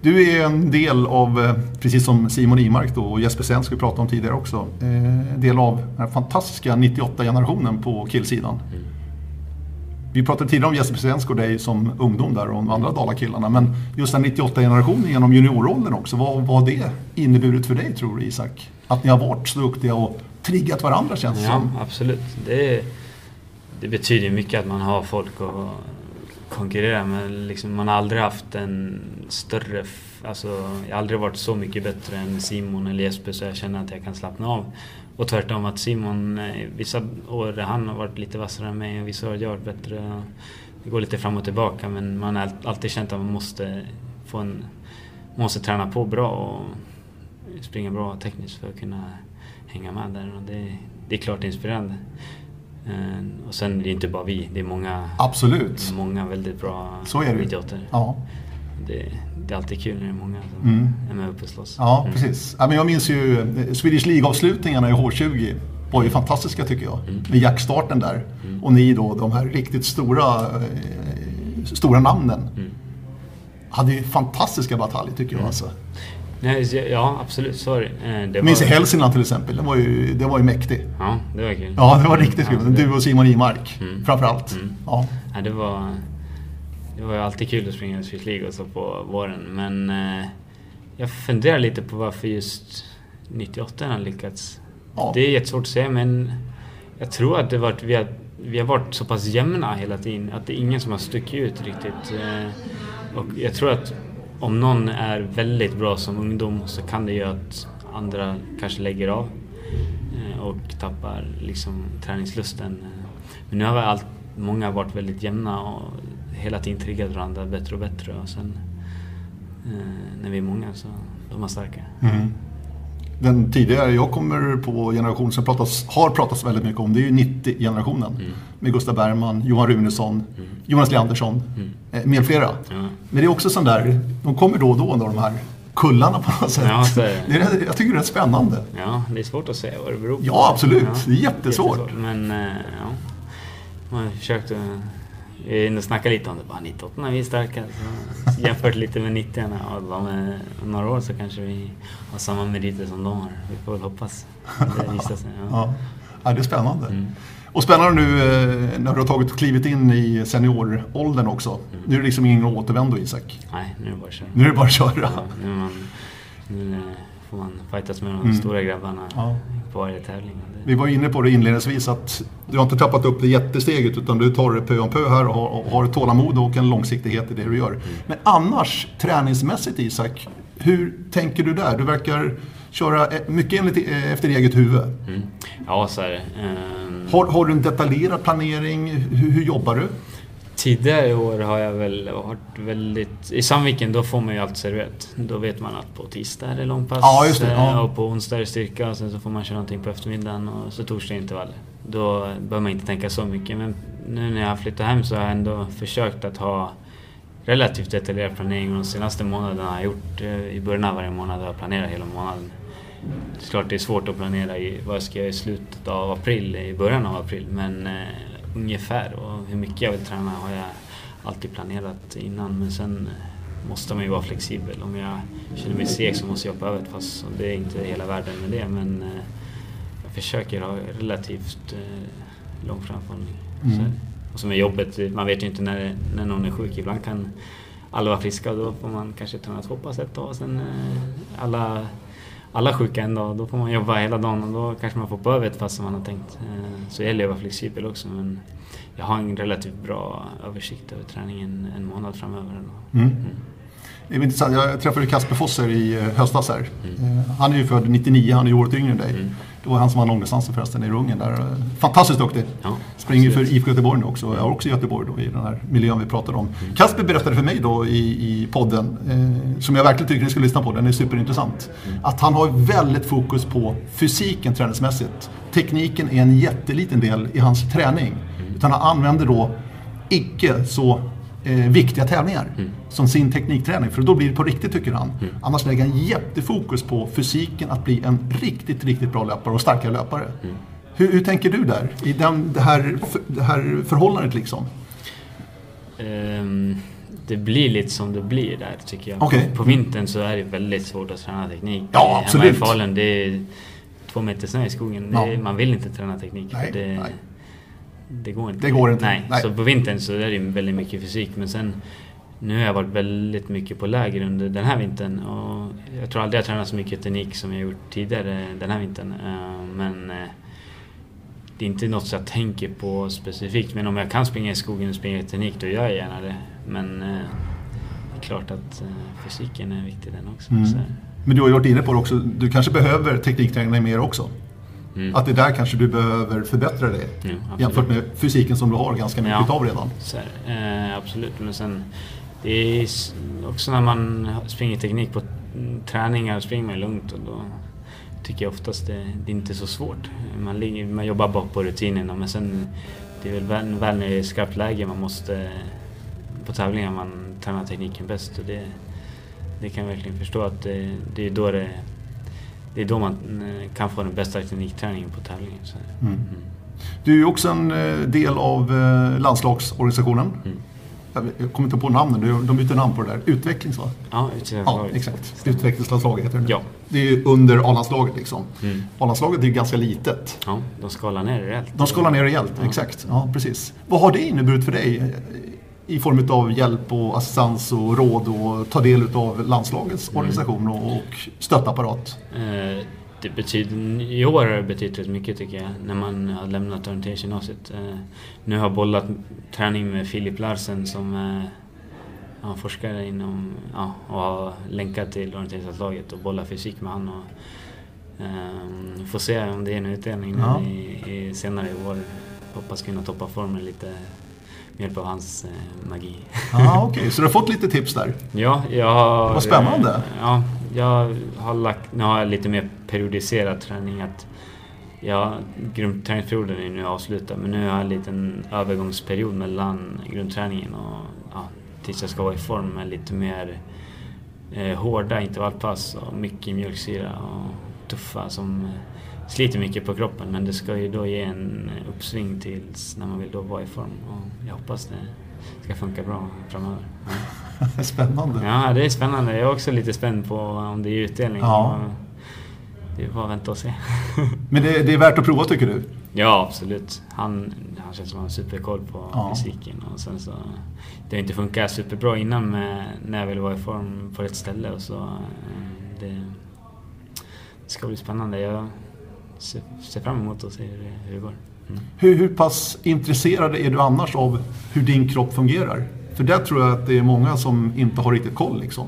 Du är en del av, precis som Simon Imark då, och Jesper Svensk vi pratade om tidigare också, eh, del av den här fantastiska 98-generationen på killsidan. Mm. Vi pratade tidigare om Jesper Svensk och dig som ungdom där och de andra Dala-killarna. Men just den 98-generationen genom juniorrollen också, vad har det inneburit för dig tror du Isak? Att ni har varit så duktiga och triggat varandra känns det ja, som. absolut. Det, det betyder mycket att man har folk att konkurrera med. Liksom, man har aldrig haft en större... Alltså, jag har aldrig varit så mycket bättre än Simon eller Jesper så jag känner att jag kan slappna av. Och tvärtom att Simon, eh, vissa år han har varit lite vassare än mig och vissa år har jag varit bättre. Det går lite fram och tillbaka men man har alltid känt att man måste få en... måste träna på bra och springa bra tekniskt för att kunna hänga med där. Och det, det är klart inspirerande. Eh, och sen är det inte bara vi, det är många, Absolut. många väldigt bra Så är det. idioter. Ja. Det, det, är alltid kul när det är många som mm. är med uppe och slåss. Ja, mm. precis. Ja, men jag minns ju eh, Swedish League-avslutningarna i H20 var ju fantastiska tycker jag. Mm. Med jackstarten där. Mm. Och ni då, de här riktigt stora, eh, stora namnen. Mm. Hade ju fantastiska bataljer tycker jag. Mm. Alltså. Nej, ja, absolut. Sorry. Eh, det Minns i Hälsingland till exempel. Det var ju, det var ju mäktig. Ja, det var kul. Ja, det var riktigt kul. Du och Simon Imark mm. framförallt. Mm. Ja. ja, det var... Det var ju alltid kul att springa Swiss League och så på våren. Men eh, jag funderar lite på varför just 98 har lyckats. Ja. Det är jättesvårt att säga men jag tror att det varit, vi, har, vi har varit så pass jämna hela tiden. Att det är ingen som har stuckit ut riktigt. Eh, och jag tror att om någon är väldigt bra som ungdom så kan det göra att andra kanske lägger av eh, och tappar liksom träningslusten. Men nu har allt, många varit väldigt jämna och hela tiden triggat varandra bättre och bättre och sen eh, när vi är många så de är starka. Mm. Den tidigare, jag kommer på generationen som pratas, har pratats väldigt mycket om, det är ju 90-generationen. Mm. Med Gustav Bergman, Johan Runesson, mm. Jonas Leandersson mm. Eh, med flera. Ja. Men det är också sån där, de kommer då och då, de här kullarna på något sätt. Ja, det är, det är, jag tycker det är spännande. Ja, det är svårt att säga vad det beror på. Ja, absolut. Ja, det är jättesvårt. jättesvårt. Men, eh, ja. Man har försökt att vi är inne och snackar lite om det. Bara 98 vi är starka. Så jämfört lite med 90 och om några år så kanske vi har samma meriter som de har. Vi får väl hoppas. Det visar sig. Ja. ja. ja det är spännande. Mm. Och spännande nu eh, när du har tagit klivit in i senioråldern också. Mm. Nu är det liksom ingen återvändo Isak. Nej, nu är det bara att köra. Nu är det bara att köra. Ja, nu, man, nu får man fightas med de mm. stora grabbarna. Ja. På varje tävling. Vi var inne på det inledningsvis att du har inte tappat upp det jättesteget utan du tar det pö om pö här och har, och har tålamod och en långsiktighet i det du gör. Mm. Men annars, träningsmässigt Isak, hur tänker du där? Du verkar köra mycket enligt, efter eget huvud. Mm. Ja, så är det. Um... Har, har, du en detaljerad planering? Hur, hur jobbar du? Tidigare år har jag väl varit väldigt... I Sandviken då får man ju allt serverat. Då vet man att på tisdag är det långpass ja, just det, ja. och på onsdag är det styrka och sen så får man köra någonting på eftermiddagen och så torsdag intervall. Då behöver man inte tänka så mycket men nu när jag har flyttat hem så har jag ändå försökt att ha relativt detaljerad planering och de senaste månaderna har jag gjort... Eh, I början av varje månad har jag planerat hela månaden. Det är klart det är svårt att planera i vad jag ska göra i slutet av april, i början av april men eh, ungefär och hur mycket jag vill träna har jag alltid planerat innan men sen eh, måste man ju vara flexibel. Om jag känner mig seg så måste jag hoppa över ett pass och det är inte hela världen med det men eh, jag försöker ha relativt eh, lång framförhållning. Mm. Och som är jobbet, man vet ju inte när, när någon är sjuk. Ibland kan alla vara friska och då får man kanske träna två pass ett tag och sen alla alla sjuka en dag, då får man jobba hela dagen och då kanske man får på över ett pass som man har tänkt. Eh, så att vara flexibel också men jag har en relativt bra översikt över träningen en månad framöver. Mm. Mm. Det är intressant. Jag träffade Kasper Fosser i eh, höstas här. Mm. Han är ju född 99, han är ju året yngre än dig. Mm. Det var han som var långdistansen förresten i Rungen där. Fantastiskt duktig. Ja, Springer för IFK Göteborg nu också. Jag är också i Göteborg då, i den här miljön vi pratade om. Mm. Kasper berättade för mig då i, i podden, eh, som jag verkligen tycker ni ska lyssna på, den är superintressant. Mm. Att han har väldigt fokus på fysiken träningsmässigt. Tekniken är en jätteliten del i hans träning. Mm. Utan han använder då icke så eh, viktiga tävlingar mm. som sin teknikträning. För då blir det på riktigt tycker han. Mm. Annars lägger han jättefokus på fysiken att bli en riktigt, riktigt bra löpare och starkare löpare. Mm. Hur, hur, tänker du där? I den, det, här, det här förhållandet liksom? Um, det blir lite som det blir där tycker jag. Okay. På vintern så är det väldigt svårt att träna teknik. Ja, absolut. Hemma i Falun, det är två meter snö i skogen. Ja. Är, man vill inte träna teknik. Nej, det, nej det går inte. Det går inte. Nej. Nej. Så på vintern så är det väldigt mycket fysik men sen nu har jag varit väldigt mycket på läger under den här vintern och jag tror aldrig jag tränat så mycket teknik som jag gjort tidigare den här vintern. Eh, men eh, det är inte något som jag tänker på specifikt men om jag kan springa i skogen och springa i teknik då gör jag gärna det. Men eh, det är klart att fysiken är viktig den också. Mm. Men du har ju varit inne på det också, du kanske behöver teknikträning mer också? Mm. Att det där kanske du behöver förbättra dig ja, jämfört med fysiken som du har ganska mycket ja, av redan. Eh, absolut, men sen det är också när man springer teknik på träningar springer man lugnt och då tycker jag oftast det, det är inte så svårt. Man, ligger, man jobbar bara på rutinerna men sen det är väl väl, väl när det är skarpt läge man måste på tävlingar man tränar tekniken bäst och det, det kan jag verkligen förstå att det, det är då det det är då man eh, kan få den bästa teknikträningen på tävlingen. Mm. Mm. Du är också en eh, del av eh, landslagsorganisationen. Mm. Jag kommer inte på namnen, de byter namn på det där. Utvecklings va? Ja, ja exakt. Utvecklingslandslaget heter det nu. Ja. Det är under A-landslaget liksom. Mm. A-landslaget är ju ganska litet. Ja, de skalar ner rejält. De skalar ner rejält, ja. exakt. Ja, precis. Vad har det inneburit för dig i form av hjälp och assistans och råd och ta del av landslagets mm. organisation och stöttapparat? Eh, det betyder, I år har det betytt rätt mycket tycker jag, när man har lämnat orienteringsgymnasiet. Eh, nu har jag bollat träning med Filip Larsen som är ja, forskare inom, ja, och har länkat till orienteringslandslaget och bollar fysik med honom. Um, får se om det är en utdelning ja. i, i, senare i år. Hoppas kunna toppa formen lite med hjälp av hans eh, magi. ah, Okej, okay. så du har fått lite tips där? Ja, jag har... Vad spännande! Eh, ja, jag har lagt... Nu har jag lite mer periodiserad träning. Att ja, grundträningsperioden är nu avslutad men nu har jag en liten övergångsperiod mellan grundträningen och ja, tills jag ska vara i form med lite mer eh, hårda intervallpass och mycket mjölksyra och tuffa som eh, sliter mycket på kroppen men det ska ju då ge en uppsving tills när man vill då vara i form och jag hoppas det ska funka bra framöver. Ja. spännande. Ja, det är spännande. Jag är också lite spänd på om det är utdelning. Ja. Det är bara att vänta och se. men det, det, är värt att prova tycker du? Ja, absolut. Han, han känns som han har superkoll på ja. fysiken. Och sen så, det har inte funkat superbra innan med, när jag vill vara i form på rätt ställe. Och så, eh, det, det ska bli spännande. Jag, ser, fram emot att se hur hur det går. Mm. Hur, hur pass intresserad är du annars av hur din kropp fungerar? För där tror jag att det är många som inte har riktigt koll. Liksom.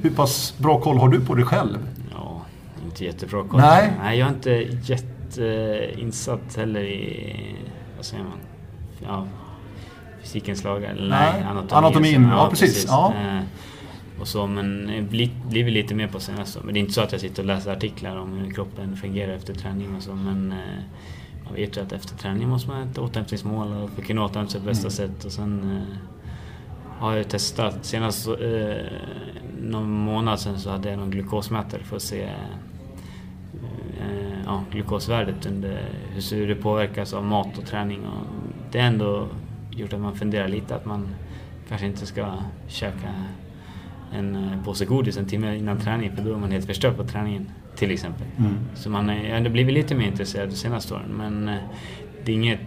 Hur pass bra koll har du på dig själv? Ja, inte jättebra koll. Nej. Nej, jag är inte jätteinsatt heller i, vad säger man, ja, fysikens lagar. Nej, nej, anatomin. anatomin, ja, precis, ja. Eh, och så, men bli, blivit lite mer på senaste. Men det är inte så att jag sitter och läser artiklar om hur kroppen fungerar efter träning och så. Men eh, man vet ju att efter träning måste man ha ett återhämtningsmål och för att kunna återhämta sig på bästa Mm. sätt. Och sen eh, har jag testat. Senast eh, någon månad sedan så hade jag någon glukosmätare för att se eh, ja, glukosvärdet under hur det påverkas av mat och träning. Och det har ändå gjort att man funderar lite att man kanske inte ska käka en eh, påse godis en timme innan träning för då är man helt förstörd på träningen till exempel. Mm. Så man har ändå blivit lite mer intresserad de senaste åren men eh, det är inget...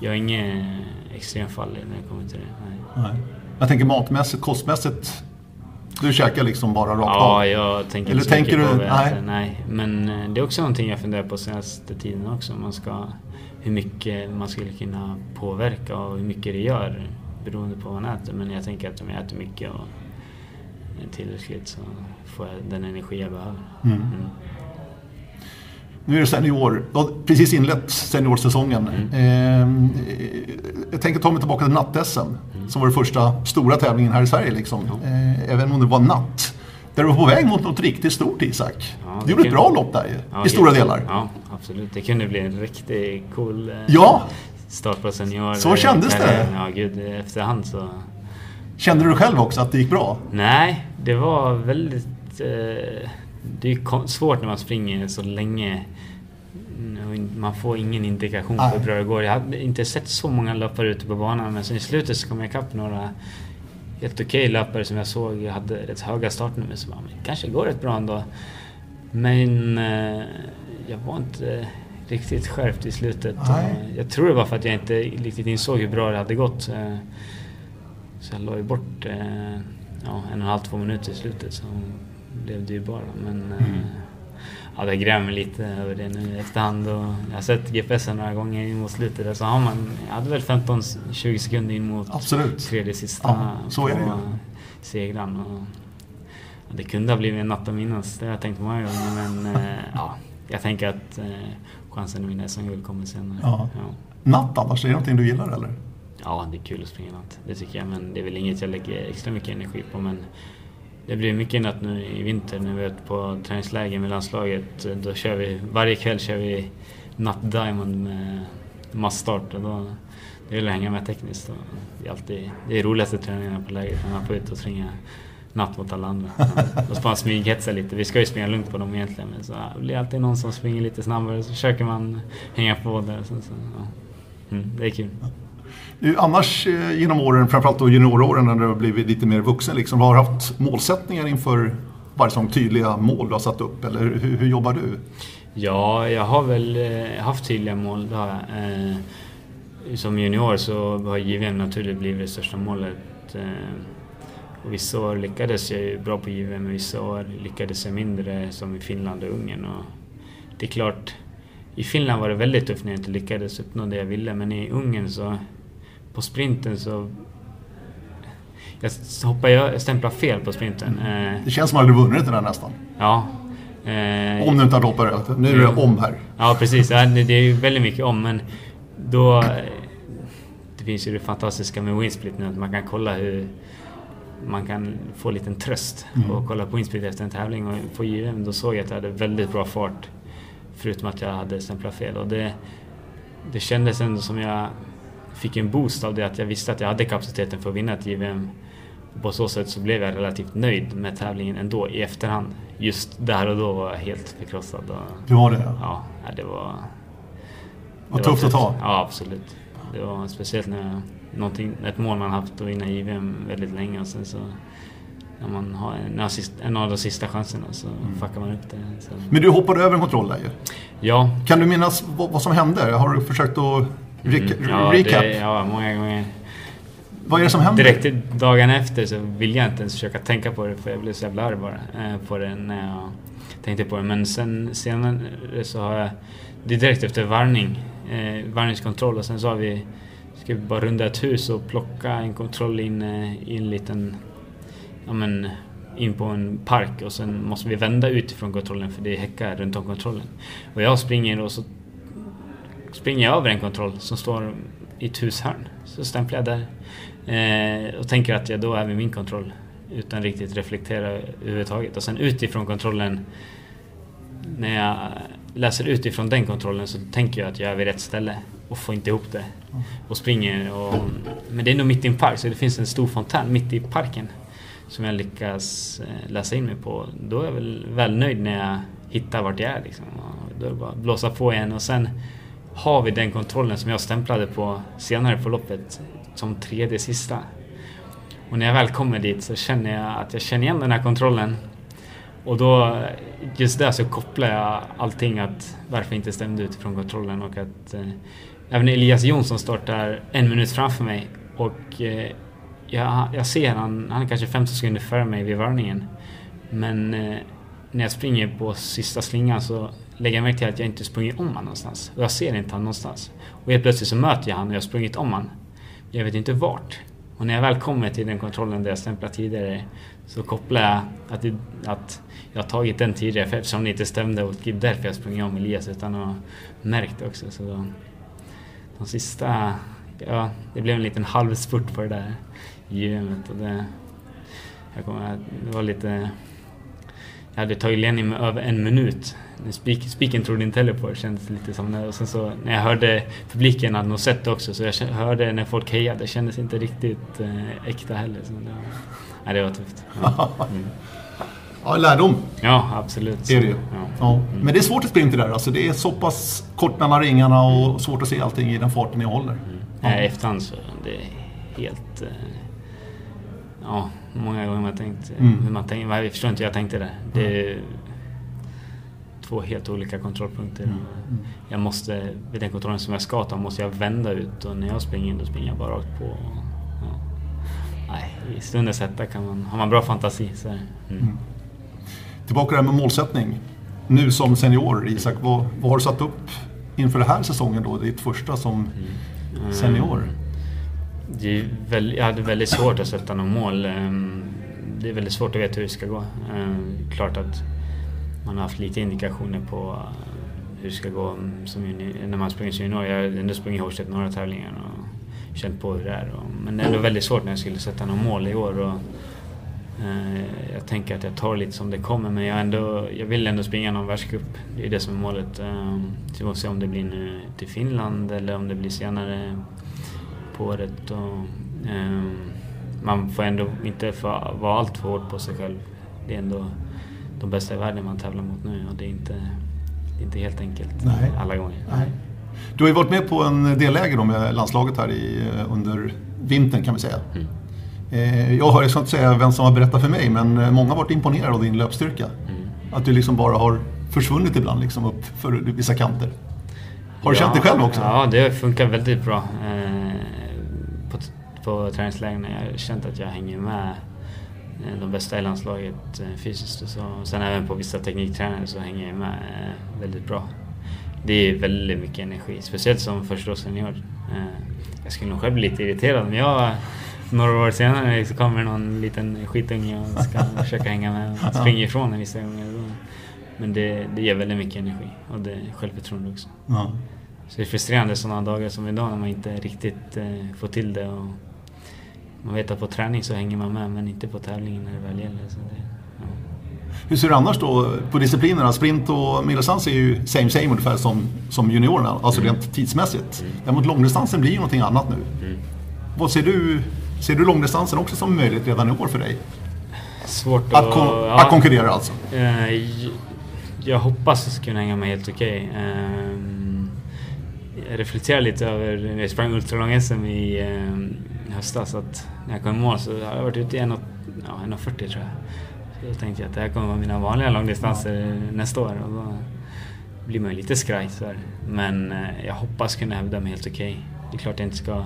Jag har inget extremfall när det kommer till det. Nej. Nej. Jag tänker matmässigt, kostmässigt. Du käkar liksom bara rakt Ja, av? jag tänker Eller inte tänker på du- jag nej. äter, nej. Men eh, det är också någonting jag funderar på senaste tiden också. Man ska, hur mycket man skulle kunna påverka och hur mycket det gör beroende på vad man äter. Men jag tänker att om jag äter mycket och är tillräckligt så får jag den energi jag behöver. Mm. Mm. Nu är det senior. Du har precis inlett seniorsäsongen. Mm. Eh, jag tänker ta mig tillbaka till natt-SM. Mm. Som var den första stora tävlingen här i Sverige. Liksom. Eh, även om det var natt. Där du var på väg mot något riktigt stort Isak. Ja, du det gjorde ett bra lopp där ju, Ja, i stora helt- delar. Ja, absolut. Det kunde bli en riktigt cool eh, Ja, start på senior. Så kändes det. Ja, gud. Efterhand så... kände du själv också att det gick bra? Nej, det var väldigt... Eh, det är svårt när man springer så länge. Man får ingen indikation på hur bra det går. Jag hade inte sett så många löpare ute på banan men sen i slutet så kom jag ikapp några helt okej löpare som jag såg hade rätt höga startnummer. Så bara, men kanske går rätt bra ändå. Men eh, jag var inte riktigt skärpt i slutet. Nej. Jag tror det var för att jag inte riktigt insåg hur bra det hade gått. Så jag la ju bort eh, ja, en och en halv, två minuter i slutet så blev det ju bara. Men eh, Mm. ja, det grämer lite över det nu i efterhand. Och jag har sett GPSen några gånger in mot slutet där, så har man, jag hade väl 15-20 sekunder in mot Absolut. tredje sista Ja, så är det ju. segran. Och, ja, det kunde ha blivit en natt att minnas, det har jag tänkt många gånger. Men eh, ja, jag tänker att eh, chansen att vinna SM-guld kommer senare. Ja. Ja. Natt annars, är det någonting du gillar eller? Ja, det är kul att springa natt. Det tycker jag. Men det är väl inget jag lägger extra mycket energi på. Men det blir mycket natt nu i vinter när vi är på träningsläger med landslaget. Då kör vi, varje kväll kör vi natt Diamond med massstart. Och då, det gäller att hänga med tekniskt. Och det är alltid det är roligaste träningarna på lägret när man får ut och springa natt mot alla andra. Då får man smyghetsa lite. Vi ska ju springa lugnt på dem egentligen. Men så ja, det blir alltid någon som springer lite snabbare. Så försöker man hänga på där. Så, så, ja. mm, det är kul. Du, annars eh, genom åren, framförallt då junioråren när du har blivit lite mer vuxen, liksom, har du haft målsättningar inför varje säsong? Tydliga mål du har satt upp eller hur, hur jobbar du? Ja, jag har väl eh, haft tydliga mål. Det eh, som junior så har JVM naturligt blivit det största målet. Och vissa år lyckades jag bra på JVM, men vissa år lyckades jag mindre som i Finland och Ungern. Och det är klart, i Finland var det väldigt tufft när jag inte lyckades uppnå det jag ville, men i Ungern så på sprinten så... Jag hoppade, jag stämplade fel på sprinten. Eh, Det känns som att du hade vunnit det där nästan. ja. Om du inte hade hoppat rätt. Nu är det om här. Ja precis, ja, det är ju väldigt mycket om men då... eh, Det finns ju det fantastiska med Winsplit nu att man kan kolla hur man kan få en liten tröst Mm. och kolla på Winsplit efter en tävling och på JVM då såg jag att jag hade väldigt bra fart förutom att jag hade stämplat fel och det, det kändes ändå som jag fick en boost av det att jag visste att jag hade kapaciteten för att vinna ett JVM. På så sätt så blev jag relativt nöjd med tävlingen ändå i efterhand. Just där och då var jag helt förkrossad. Du har det? Ja, det var... Det var tufft att ta. Ja, absolut. Det var speciellt när jag, ett mål man haft att vinna JVM väldigt länge och sen så när man har en, en av de sista chanserna så Mm. fuckar man upp det. Så. Men du hoppade över en kontroll där ju. Ja, Kan du minnas vad, vad som hände? Har du försökt att rec- mm, ja, recap? Det, ja, många gånger. Vad är det som händer? Direkt dagen efter så vill jag inte ens försöka tänka på det för jag blev så jävla arg bara eh, på det när jag tänkte på det. Men sen senare så har jag, det är direkt efter varvning, eh, varvningskontroll och sen så har vi, ska vi bara runda ett hus och plocka en kontroll in eh, i en liten, ja men in på en park och sen måste vi vända utifrån kontrollen för det är häckar runt om kontrollen. Och jag springer och så springer jag över en kontroll som står i ett hushörn. Så stämplar jag där eh, och tänker att jag då är vid min kontroll utan riktigt reflektera överhuvudtaget. Och sen utifrån kontrollen när jag läser utifrån den kontrollen så tänker jag att jag är vid rätt ställe och får inte ihop det. Och springer och... Men det är nog mitt i en park så det finns en stor fontän mitt i parken som jag lyckas eh, läsa in mig på. Då är jag väl väl nöjd när jag hittar vart jag är. Liksom. Då är det bara att blåsa på igen och sen har vi den kontrollen som jag stämplade på senare på loppet som tredje sista. Och när jag väl kommer dit så känner jag att jag känner igen den här kontrollen. Och då, just där så kopplar jag allting att varför inte stämde utifrån kontrollen och att eh, även Elias Jonsson startar en minut framför mig och eh, jag, jag ser han, han är kanske 15 sekunder före mig vid varningen. Men eh, när jag springer på sista slingan så lägger jag märke till att jag inte sprungit om honom någonstans. Och jag ser inte honom någonstans. Och helt plötsligt så möter jag honom och jag har sprungit om honom. Jag vet inte vart. Och när jag väl kommer till den kontrollen där jag stämplat tidigare så kopplar jag att, det, att jag har tagit den tidigare för eftersom det inte stämde och det är därför jag sprungit om Elias utan att ha märkt det också. Så då, de sista, ja, det blev en liten halvspurt på det där gymmet och det, jag kommer, det var lite jag hade tagit ledning med över en minut. Spiken trodde inte heller på det, kändes lite som det. Och sen så när jag hörde publiken hade nog sett det också, så jag hörde när folk hejade, det kändes inte riktigt eh, äkta heller. Så det, var, nej, det var tufft. Ja. Mm. ja, lärdom. Ja, absolut. Är det ju. Ja. ja. Mm. Men det är svårt att sprinta där, alltså det är så pass kort mellan ringarna och svårt att se allting i den farten ni håller. Mm. Ja. Nej, efterhand så det är helt... Eh, ja, många gånger man tänkt mm. hur man tänker. Jag förstår inte hur jag tänkte där. Det är två helt olika kontrollpunkter. Mm. Mm. Jag måste, vid den kontrollen som jag ska ta, måste jag vända ut och när jag springer in då springer jag bara rakt på. Ja. Nej, i stundens hetta kan man, har man bra fantasi. Så mm. mm. Tillbaka till det här med målsättning. Nu som senior, Isak, vad, vad har du satt upp inför den här säsongen då? Ditt första som mm. senior? Det är väl, jag hade väldigt svårt att sätta något mål. Ehm, det är väldigt svårt att veta hur det ska gå. Ehm, klart att man har haft lite indikationer på eh, hur det ska gå som junior, när man springer som junior. Jag har ändå sprungit Horstedt några tävlingar och känt på hur det är. Men det är ändå väldigt svårt när jag skulle sätta något mål i år. Och, eh, jag tänker att jag tar lite som det kommer men jag, ändå, jag vill ändå springa någon världscup. Det är det som är målet. Ehm, så vi får se om det blir nu till Finland eller om det blir senare på året. Och, eh, man får ändå inte vara allt för hård på sig själv. Det är ändå de bästa i världen man tävlar mot nu och det är inte, det är inte helt enkelt Nej. alla gånger. Nej. Du har ju varit med på en del läger med landslaget här i, under vintern kan vi säga. Mm. Eh, jag har, jag ska inte säga vem som har berättat för mig, men många har varit imponerade av din löpstyrka. Mm. Att du liksom bara har försvunnit ibland liksom upp för vissa kanter. Har du ja, känt det själv också? Ja, det funkar väldigt bra. Eh, på träningslägren. Jag har känt att jag hänger med eh, de bästa i landslaget eh, fysiskt. Så. Sen även på vissa tekniktränare så hänger jag med eh, väldigt bra. Det är väldigt mycket energi, speciellt som förstaårssenior. Jag skulle nog själv bli lite irriterad om jag några år senare så kommer någon liten skitunge och ska försöka hänga med och springa ifrån en vissa gånger. Men det, det ger väldigt mycket energi och det är självförtroende också. Ja. Så det är frustrerande sådana dagar som idag när man inte riktigt eh, får till det. Och man vet att på träning så hänger man med men inte på tävlingen när det väl gäller. Så det, ja. Hur ser du annars då på disciplinerna? Sprint och medeldistans är ju same same ungefär som, som juniorerna, alltså mm. rent tidsmässigt. Mm. Däremot långdistansen blir ju någonting annat nu. Mm. Vad ser du? Ser du långdistansen också som möjligt redan i år för dig? Svårt att... Att, kon ja, att konkurrera alltså? Eh, jag hoppas kunna hänga med helt okej. Okay. Eh, jag lite över när jag sprang ultralång-SM i eh, höstas att när jag kom i mål så hade jag varit ute i 1,40 ja, tror jag. Så då tänkte jag att det här kommer vara mina vanliga långdistanser ja. nästa år och då blir man ju lite skraj så här. Men eh, jag hoppas kunna hävda mig helt okej. Okay. Det är klart jag inte ska...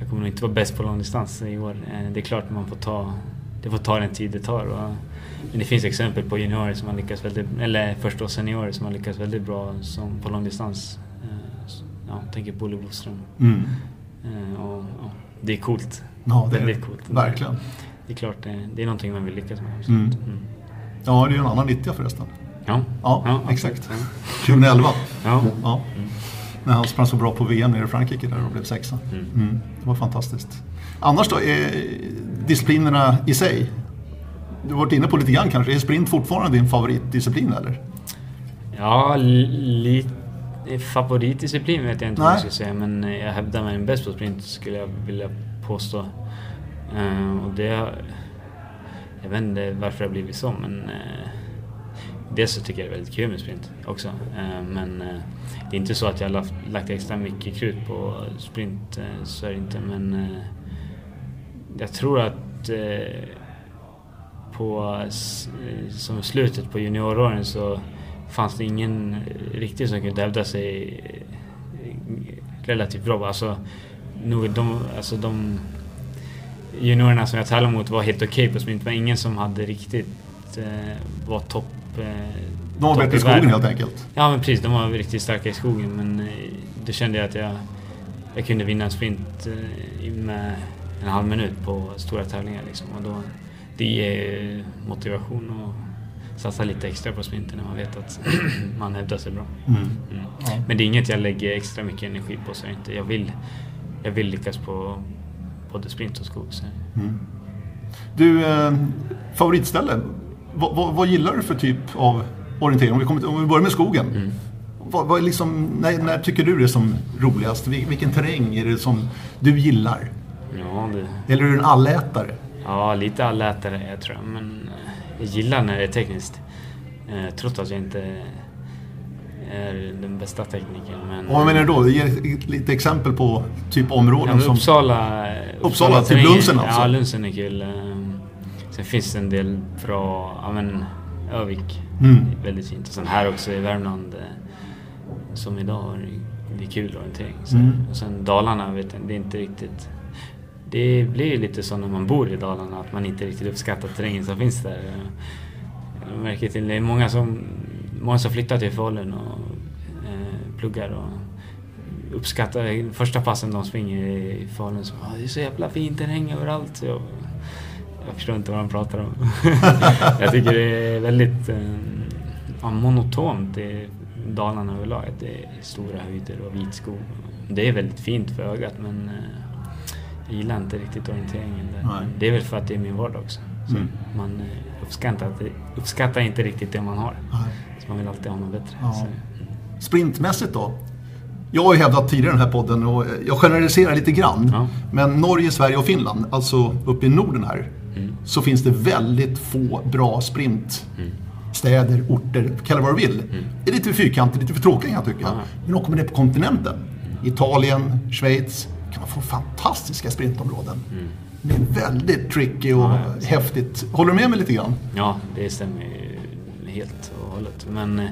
Jag kommer nog inte vara bäst på långdistans i år. Eh, det är klart man får ta, det får ta den tid det tar. Och, men det finns exempel på juniorer som har lyckats väldigt, eller förstås seniorer som har lyckats väldigt bra som på långdistans. Eh, ja, tänker på Olle Boström. Mm. Eh, och, ja, det är coolt. Ja, det väldigt är, coolt. Verkligen. Det är klart, det, det är någonting man vill lyckas med. Mm. Mm. Ja, det är ju en annan 90 förresten. Ja, ja, ja exakt. Ja. 2011. Ja. ja. Mm. När han sprang så bra på VM nere i Frankrike där och blev sexa. Mm. Mm. Det var fantastiskt. Annars då, är disciplinerna i sig? Du har varit inne på lite grann kanske. Är sprint fortfarande din favoritdisciplin eller? Ja, lite favoritdisciplin vet jag inte Nej. vad jag ska säga. Men jag hävdar mig bäst på sprint skulle jag vilja påstå. Uh, och det... Jag vet inte varför det har blivit så men... Uh, dels så tycker jag det är väldigt kul med sprint också. Uh, men det är inte så att jag har lagt extra mycket krut på sprint, så är det inte. Men jag tror att på som slutet på junioråren så fanns det ingen riktigt som kunde hävda sig relativt bra. Alltså, de, alltså de juniorerna som jag tävlade mot var helt okej okay på sprint, men ingen som hade riktigt eh, var topp. Eh, de var bättre i skogen helt enkelt? Ja, men precis. De var riktigt starka i skogen, men eh, det kände jag att jag, jag kunde vinna en sprint eh, med en halv minut på stora tävlingar. Liksom. Och då, det ger motivation och satsa lite extra på sprinten när man vet att man hävdar sig bra. Mm. Mm. Men det är inget jag lägger extra mycket energi på. Så inte. Jag, vill, jag vill lyckas på både sprint och skog. Mm. Du, eh, favoritställe? V vad gillar du för typ av orientering? Om vi, kommer, om vi börjar med skogen. Mm. Vad, vad liksom, när, när, tycker du det är som roligast? Vilken terräng är det som du gillar? Ja, det... Eller är du en allätare? Ja, lite allätare jag tror jag. Men jag gillar när det är tekniskt. Eh, trots att jag inte är den bästa teknikern. Men, vad menar du då? Ge lite exempel på typ områden ja, Uppsala, som... Uppsala, typ Lunsen alltså? Ja, Lunsen är kul. Eh, sen finns det en del bra, ja men Övik, mm. väldigt fint. Och sen här också i Värmland, eh, som idag, det är kul orientering. Så, mm. Och sen Dalarna, vet jag, det är inte riktigt det blir ju lite så när man bor i Dalarna att man inte riktigt uppskattar terrängen som finns där. Jag märker till det är många som, många som flyttar till Falun och eh, pluggar och uppskattar första passen de springer i Falun. Så, ah, det är så jävla fin terräng överallt. Så jag, jag förstår inte vad de pratar om. jag tycker det är väldigt eh, monotont i Dalarna överlag. Det är stora höjder och vit skog. Det är väldigt fint för ögat men eh, jag gillar inte riktigt orienteringen där. Nej. Det är väl för att det är min vardag också. Så mm. Man eh, uppskattar, uppskattar inte riktigt det man har. Nej. Så man vill alltid ha något bättre. Ja. Så, mm. Sprintmässigt då? Jag har ju hävdat tidigare i den här podden och jag generaliserar lite grann. Ja. Men Norge, Sverige och Finland, alltså uppe i Norden här, mm. så finns det väldigt få bra sprint. Mm. Städer, orter, kalla vad du vill. Mm. Det är lite för fyrkantigt, lite för tråkigt kan jag tycka. Men då kommer det på kontinenten. Italien, Schweiz, kan man få fantastiska sprintområden. Mm. Det är väldigt tricky och ja, häftigt. Håller du med mig lite grann? Ja, det stämmer ju helt och hållet. Men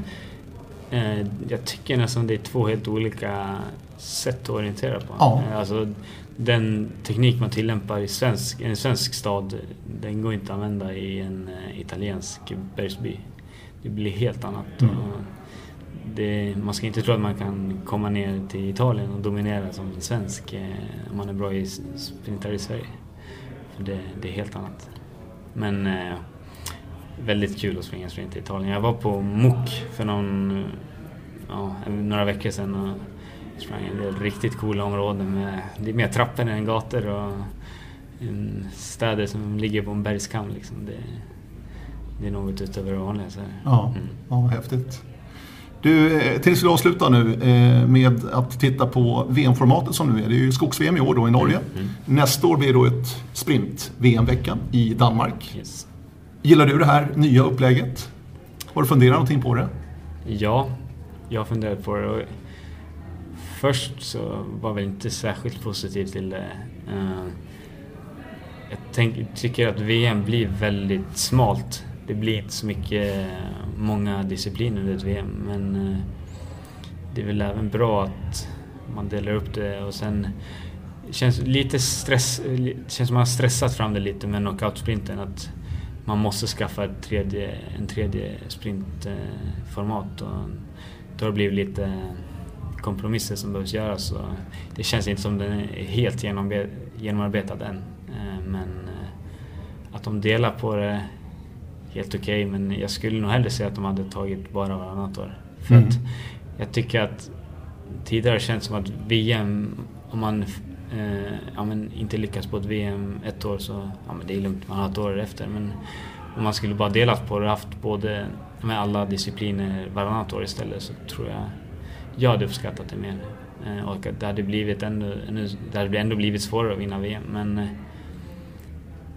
eh, jag tycker nästan det är två helt olika sätt att orientera på. Ja. Eh, alltså, den teknik man tillämpar i svensk, en svensk stad, den går inte att använda i en uh, italiensk bergsby. Det blir helt annat. Mm. Det, man ska inte tro att man kan komma ner till Italien och dominera som svensk eh, om man är bra i sprintar i Sverige. För det, det är helt annat. Men eh, väldigt kul att springa sprint i Italien. Jag var på MOOC för någon, ja, några veckor sedan och sprang en del riktigt coola områden med det är mer trappor än gator och städer som ligger på en bergskam. Liksom. Det, det är något utöver det vanliga. Så. Ja, mm. ja, häftigt. Du, eh, tills vi avslutar nu eh, med att titta på VM-formatet som nu är. Det är ju skogs-VM i år då i Norge. Mm. mm. Nästa år blir det då ett sprint-VM-vecka i Danmark. Yes. Gillar du det här nya upplägget? Har du funderat någonting på det? Ja, jag har funderat på det. Först så var jag inte särskilt positiv till det. Eh, jag tycker att VM blir väldigt smalt det blir inte så mycket, många discipliner under ett VM men eh, det är väl även bra att man delar upp det och sen känns lite stress, det känns som att man har stressat fram det lite med knockout-sprinten. Att man måste skaffa ett tredje, en tredje sprintformat. Och då har det blivit lite kompromisser som behövs göras. Och det känns inte som den är helt genomarbetad än. Eh, men eh, att de delar på det helt okej. Okay, men jag skulle nog hellre säga att de hade tagit bara varannat år. För mm. att jag tycker att tidigare känns som att VM, om man eh, ja, inte lyckas på ett VM ett år så ja, men det är lugnt, man har ett år efter. Men om man skulle bara delat på det och haft både med alla discipliner varannat år istället så tror jag jag hade uppskattat det mer. Eh, och att det hade blivit ändå, det hade ändå blivit svårare att vinna VM. Men eh,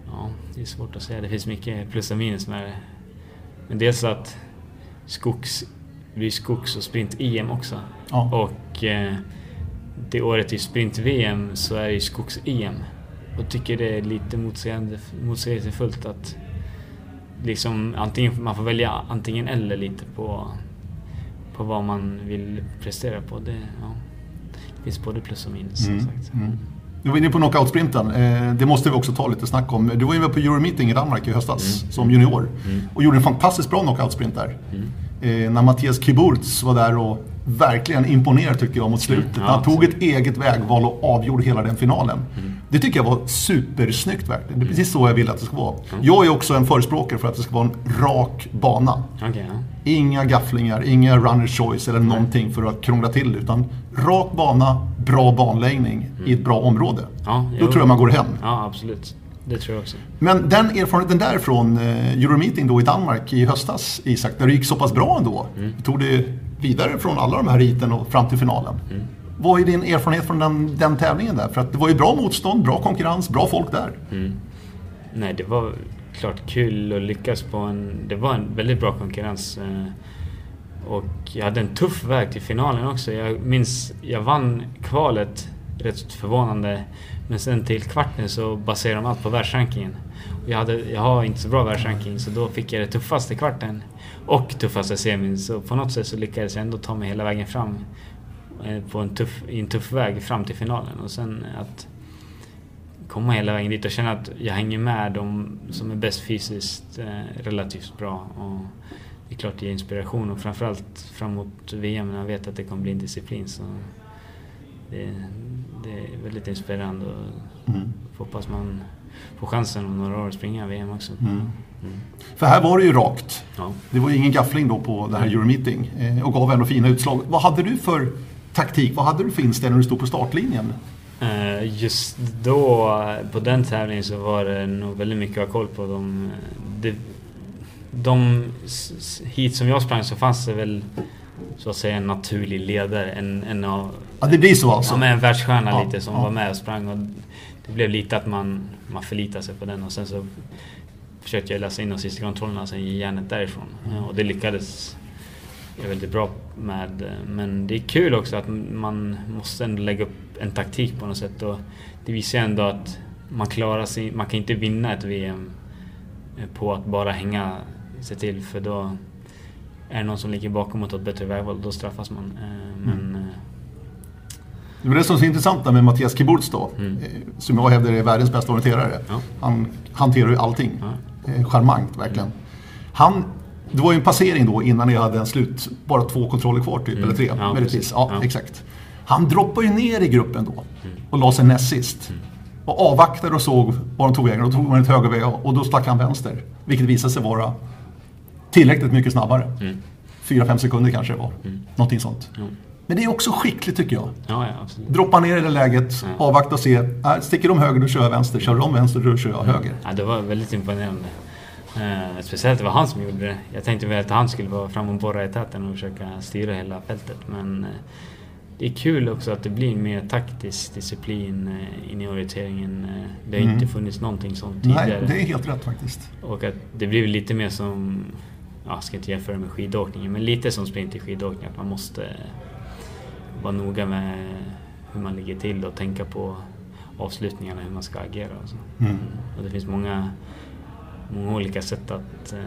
ja, det är svårt att säga. Det finns mycket plus och minus med det. Men dels att skogs, det blir skogs och sprint-EM också. Ja. Och eh, det året i sprint-VM så är det ju skogs-EM. Och tycker det är lite motsägelsefullt att liksom antingen, man får välja antingen eller lite på, på vad man vill prestera på. Det, ja, det finns både plus och minus. Mm. Sagt. Mm. Du var inne på knockout-sprinten. Eh, det måste vi också ta lite snack om. Du var ju med på Euromeeting i Danmark i höstas mm. som junior. Mm. Och gjorde en fantastiskt bra knockout-sprint där. Mm. Eh, när Mattias Kiburz var där och verkligen imponerade tycker jag mot slutet. Mm. Ja, han tog ett eget vägval och avgjorde hela den finalen. Mm. Det tycker jag var supersnyggt verkligen. Det är precis så jag vill att det ska vara. Mm. Jag är också en förespråkare för att det ska vara en rak bana. Okay, ja. Inga gafflingar, inga runner choice eller någonting för att krångla till. Utan rak bana, bra banläggning i ett bra område. Ja, Då tror jag man går hem. Ja, absolut. Det tror jag också. Men den erfarenheten där från eh, Euromeeting då i Danmark i höstas, Isak, där det gick så pass bra ändå. Mm. Tog det vidare från alla de här riten och fram till finalen. Mm. Vad är din erfarenhet från den, den tävlingen där? För att det var ju bra motstånd, bra konkurrens, bra folk där. Mm. Nej, det var klart kul att lyckas på en... Det var en väldigt bra konkurrens. Eh, och jag hade en tuff väg till finalen också. Jag minns, jag vann kvalet, rätt förvånande. Men sen till kvarten så baserade de allt på världsrankingen. Och jag, hade, jag har inte så bra världsranking så då fick jag det tuffaste kvarten och tuffaste semin. Så på något sätt så lyckades jag ändå ta mig hela vägen fram eh, på en tuff, i en tuff väg fram till finalen. Och sen att komma hela vägen dit och känna att jag hänger med de som är bäst fysiskt eh, relativt bra. Och det är klart det ger inspiration och framförallt framåt VM när jag vet att det kommer bli en disciplin. Så det, det är väldigt inspirerande och mm. hoppas man får chansen om några år att springa VM också. Mm. Mm. För här var det ju rakt. Ja. Det var ju ingen gaffling då på det här Euromeeting eh, och gav ändå fina utslag. Vad hade du för taktik? Vad hade du för inställning när du stod på startlinjen? Uh, just då, på den tävlingen, så var det nog väldigt mycket att ha koll på. De, de, de hit som jag sprang så fanns det väl så att säga en naturlig ledare. En, en av, ja, det blir så alltså? Ja, en världsstjärna ja, lite som ja. var med och sprang. Och det blev lite att man, man förlitade sig på den och sen så försökte jag läsa in de sista kontrollerna och sen ge järnet därifrån. Mm. Och det lyckades jag väldigt bra med. Men det är kul också att man måste ändå lägga upp en taktik på något sätt. Och det visar ändå att man klarar sig, man kan inte vinna ett VM på att bara hänga sig till för då är det någon som ligger bakom och tar ett bättre vägval, då straffas man. Eh, men, mm. Eh, det var det som är så intressant med Mattias Kiburz då, mm. Eh, som jag hävdar är världens bästa orienterare. Ja. Han hanterar ju allting. Ja. Charmant, verkligen. Mm. Han, det var ju en passering då innan jag hade en slut, bara två kontroller kvar typ, mm. eller tre, ja, möjligtvis. Ja, ja, exakt. Han droppade ju ner i gruppen då mm. och la sig näst sist. Mm. Och avvaktade och såg var de tog vägen. Då tog man ett högerväg och då stack han vänster. Vilket visade sig vara tillräckligt mycket snabbare. Mm. Fyra, fem sekunder kanske det var. Mm. Någonting sånt. Mm. Men det är också skickligt tycker jag. Ja, ja, Droppa ner i det läget, ja. avvakta och se. Äh, sticker de höger, då kör jag vänster. Kör de vänster, då kör jag höger. Ja, det var väldigt imponerande. Eh, speciellt det var han som gjorde det. Jag tänkte väl att han skulle vara fram och borra i täten och försöka styra hela fältet. Men eh, det är kul också att det blir mer taktisk disciplin eh, in i orienteringen. Eh, det har mm. inte funnits någonting sånt tidigare. Nej, det är helt rätt faktiskt. Och att det blir lite mer som jag ska inte jämföra med skidåkningen, men lite som sprint i skidåkning. Att man måste vara noga med hur man ligger till och tänka på avslutningarna, hur man ska agera. Och, så. Mm. och det finns många, många olika sätt att eh,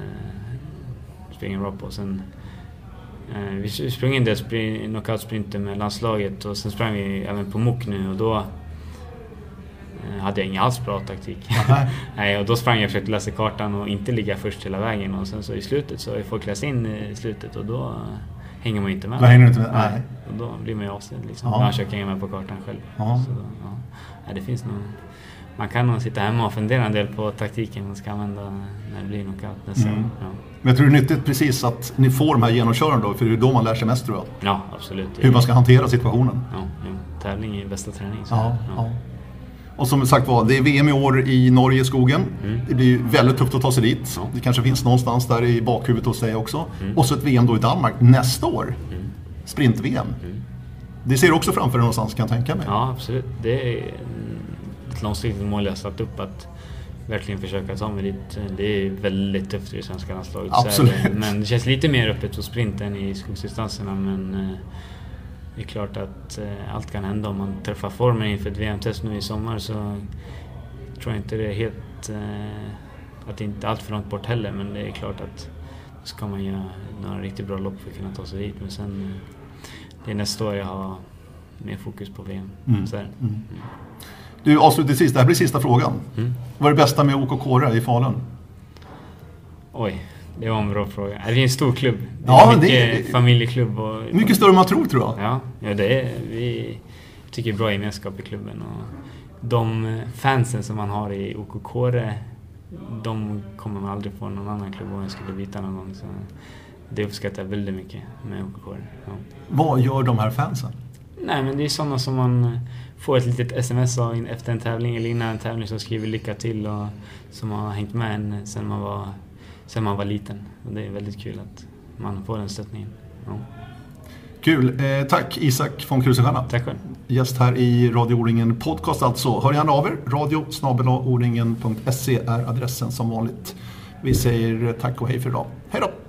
springa bra på. Sen, eh, vi sprang en del knockout-sprinter med landslaget och sen sprang vi även på MOK nu och då hade jag ingen alls bra taktik. Nej. Och då sprang jag och försökte läsa kartan och inte ligga först hela vägen. Och sen så i slutet så har ju folk läst in i slutet och då hänger man ju inte med. Då hänger inte med, nej. Och då blir man ju avstängd liksom. Ja. Man försöker hänga med på kartan själv. Ja. Så, ja. Nej, det finns nog... Man kan nog sitta hemma och fundera en del på taktiken man ska använda när det blir knockout Mm. Ja. Men jag tror det är nyttigt precis att ni får de här genomkören då, för det är då man lär sig mest tror jag. ja, absolut. Hur man ska hantera situationen. Ja, ja. Tävling är bästa träning. Så. Ja, ja. Och som sagt var, det är VM i år i Norge, skogen. Mm. Det blir väldigt tufft att ta sig dit. Ja. Det kanske finns någonstans där i bakhuvudet hos dig också. Mm. Och så ett VM då i Danmark nästa år. Mm. Sprint-VM. Mm. Det ser du också framför dig någonstans kan jag tänka mig. Ja, absolut. Det är ett långsiktigt mål jag satt upp att verkligen försöka ta mig dit. Det är väldigt tufft i det svenska landslaget. Absolut. det. Men det känns lite mer öppet på sprint än i skogsdistanserna. Men eh, det är klart att eh, allt kan hända om man träffar formen inför ett VM-test nu i sommar så tror jag inte det är helt... eh, Att det inte är allt för långt bort heller. Men det är klart att ska man göra några riktigt bra lopp för att kunna ta sig dit. Men sen... eh, Det är nästa år jag har mer fokus på VM. Mm. Så. Mm. Du, avslutningsvis, det här blir sista frågan. Mm. Vad är det bästa med OK Kåre i Falun? Oj, det var en bra fråga. Det är en stor klubb. Det Ja, är men mycket det är- familjeklubb. Och, Mycket större än man tror tror jag. Ja, ja det är, vi tycker bra gemenskap i klubben. Och de fansen som man har i OK Kåre, de kommer man aldrig få någon annan klubb om jag skulle byta någon gång. Så det uppskattar jag väldigt mycket med OK Kåre. Ja. Vad gör de här fansen? Nej, men det är sådana som man får ett litet sms av efter en tävling eller innan en tävling som skriver lycka till och som har hängt med en sen man var, sen man var liten. Och det är väldigt kul att man får den stöttningen. Ja. Kul. Eh, tack Isak von Krusenstjerna. Tack själv. Gäst här i Radio O-ringen Podcast alltså. Hör gärna av er. Radio o-ringen.se är adressen som vanligt. Vi säger tack och hej för idag. Hej då!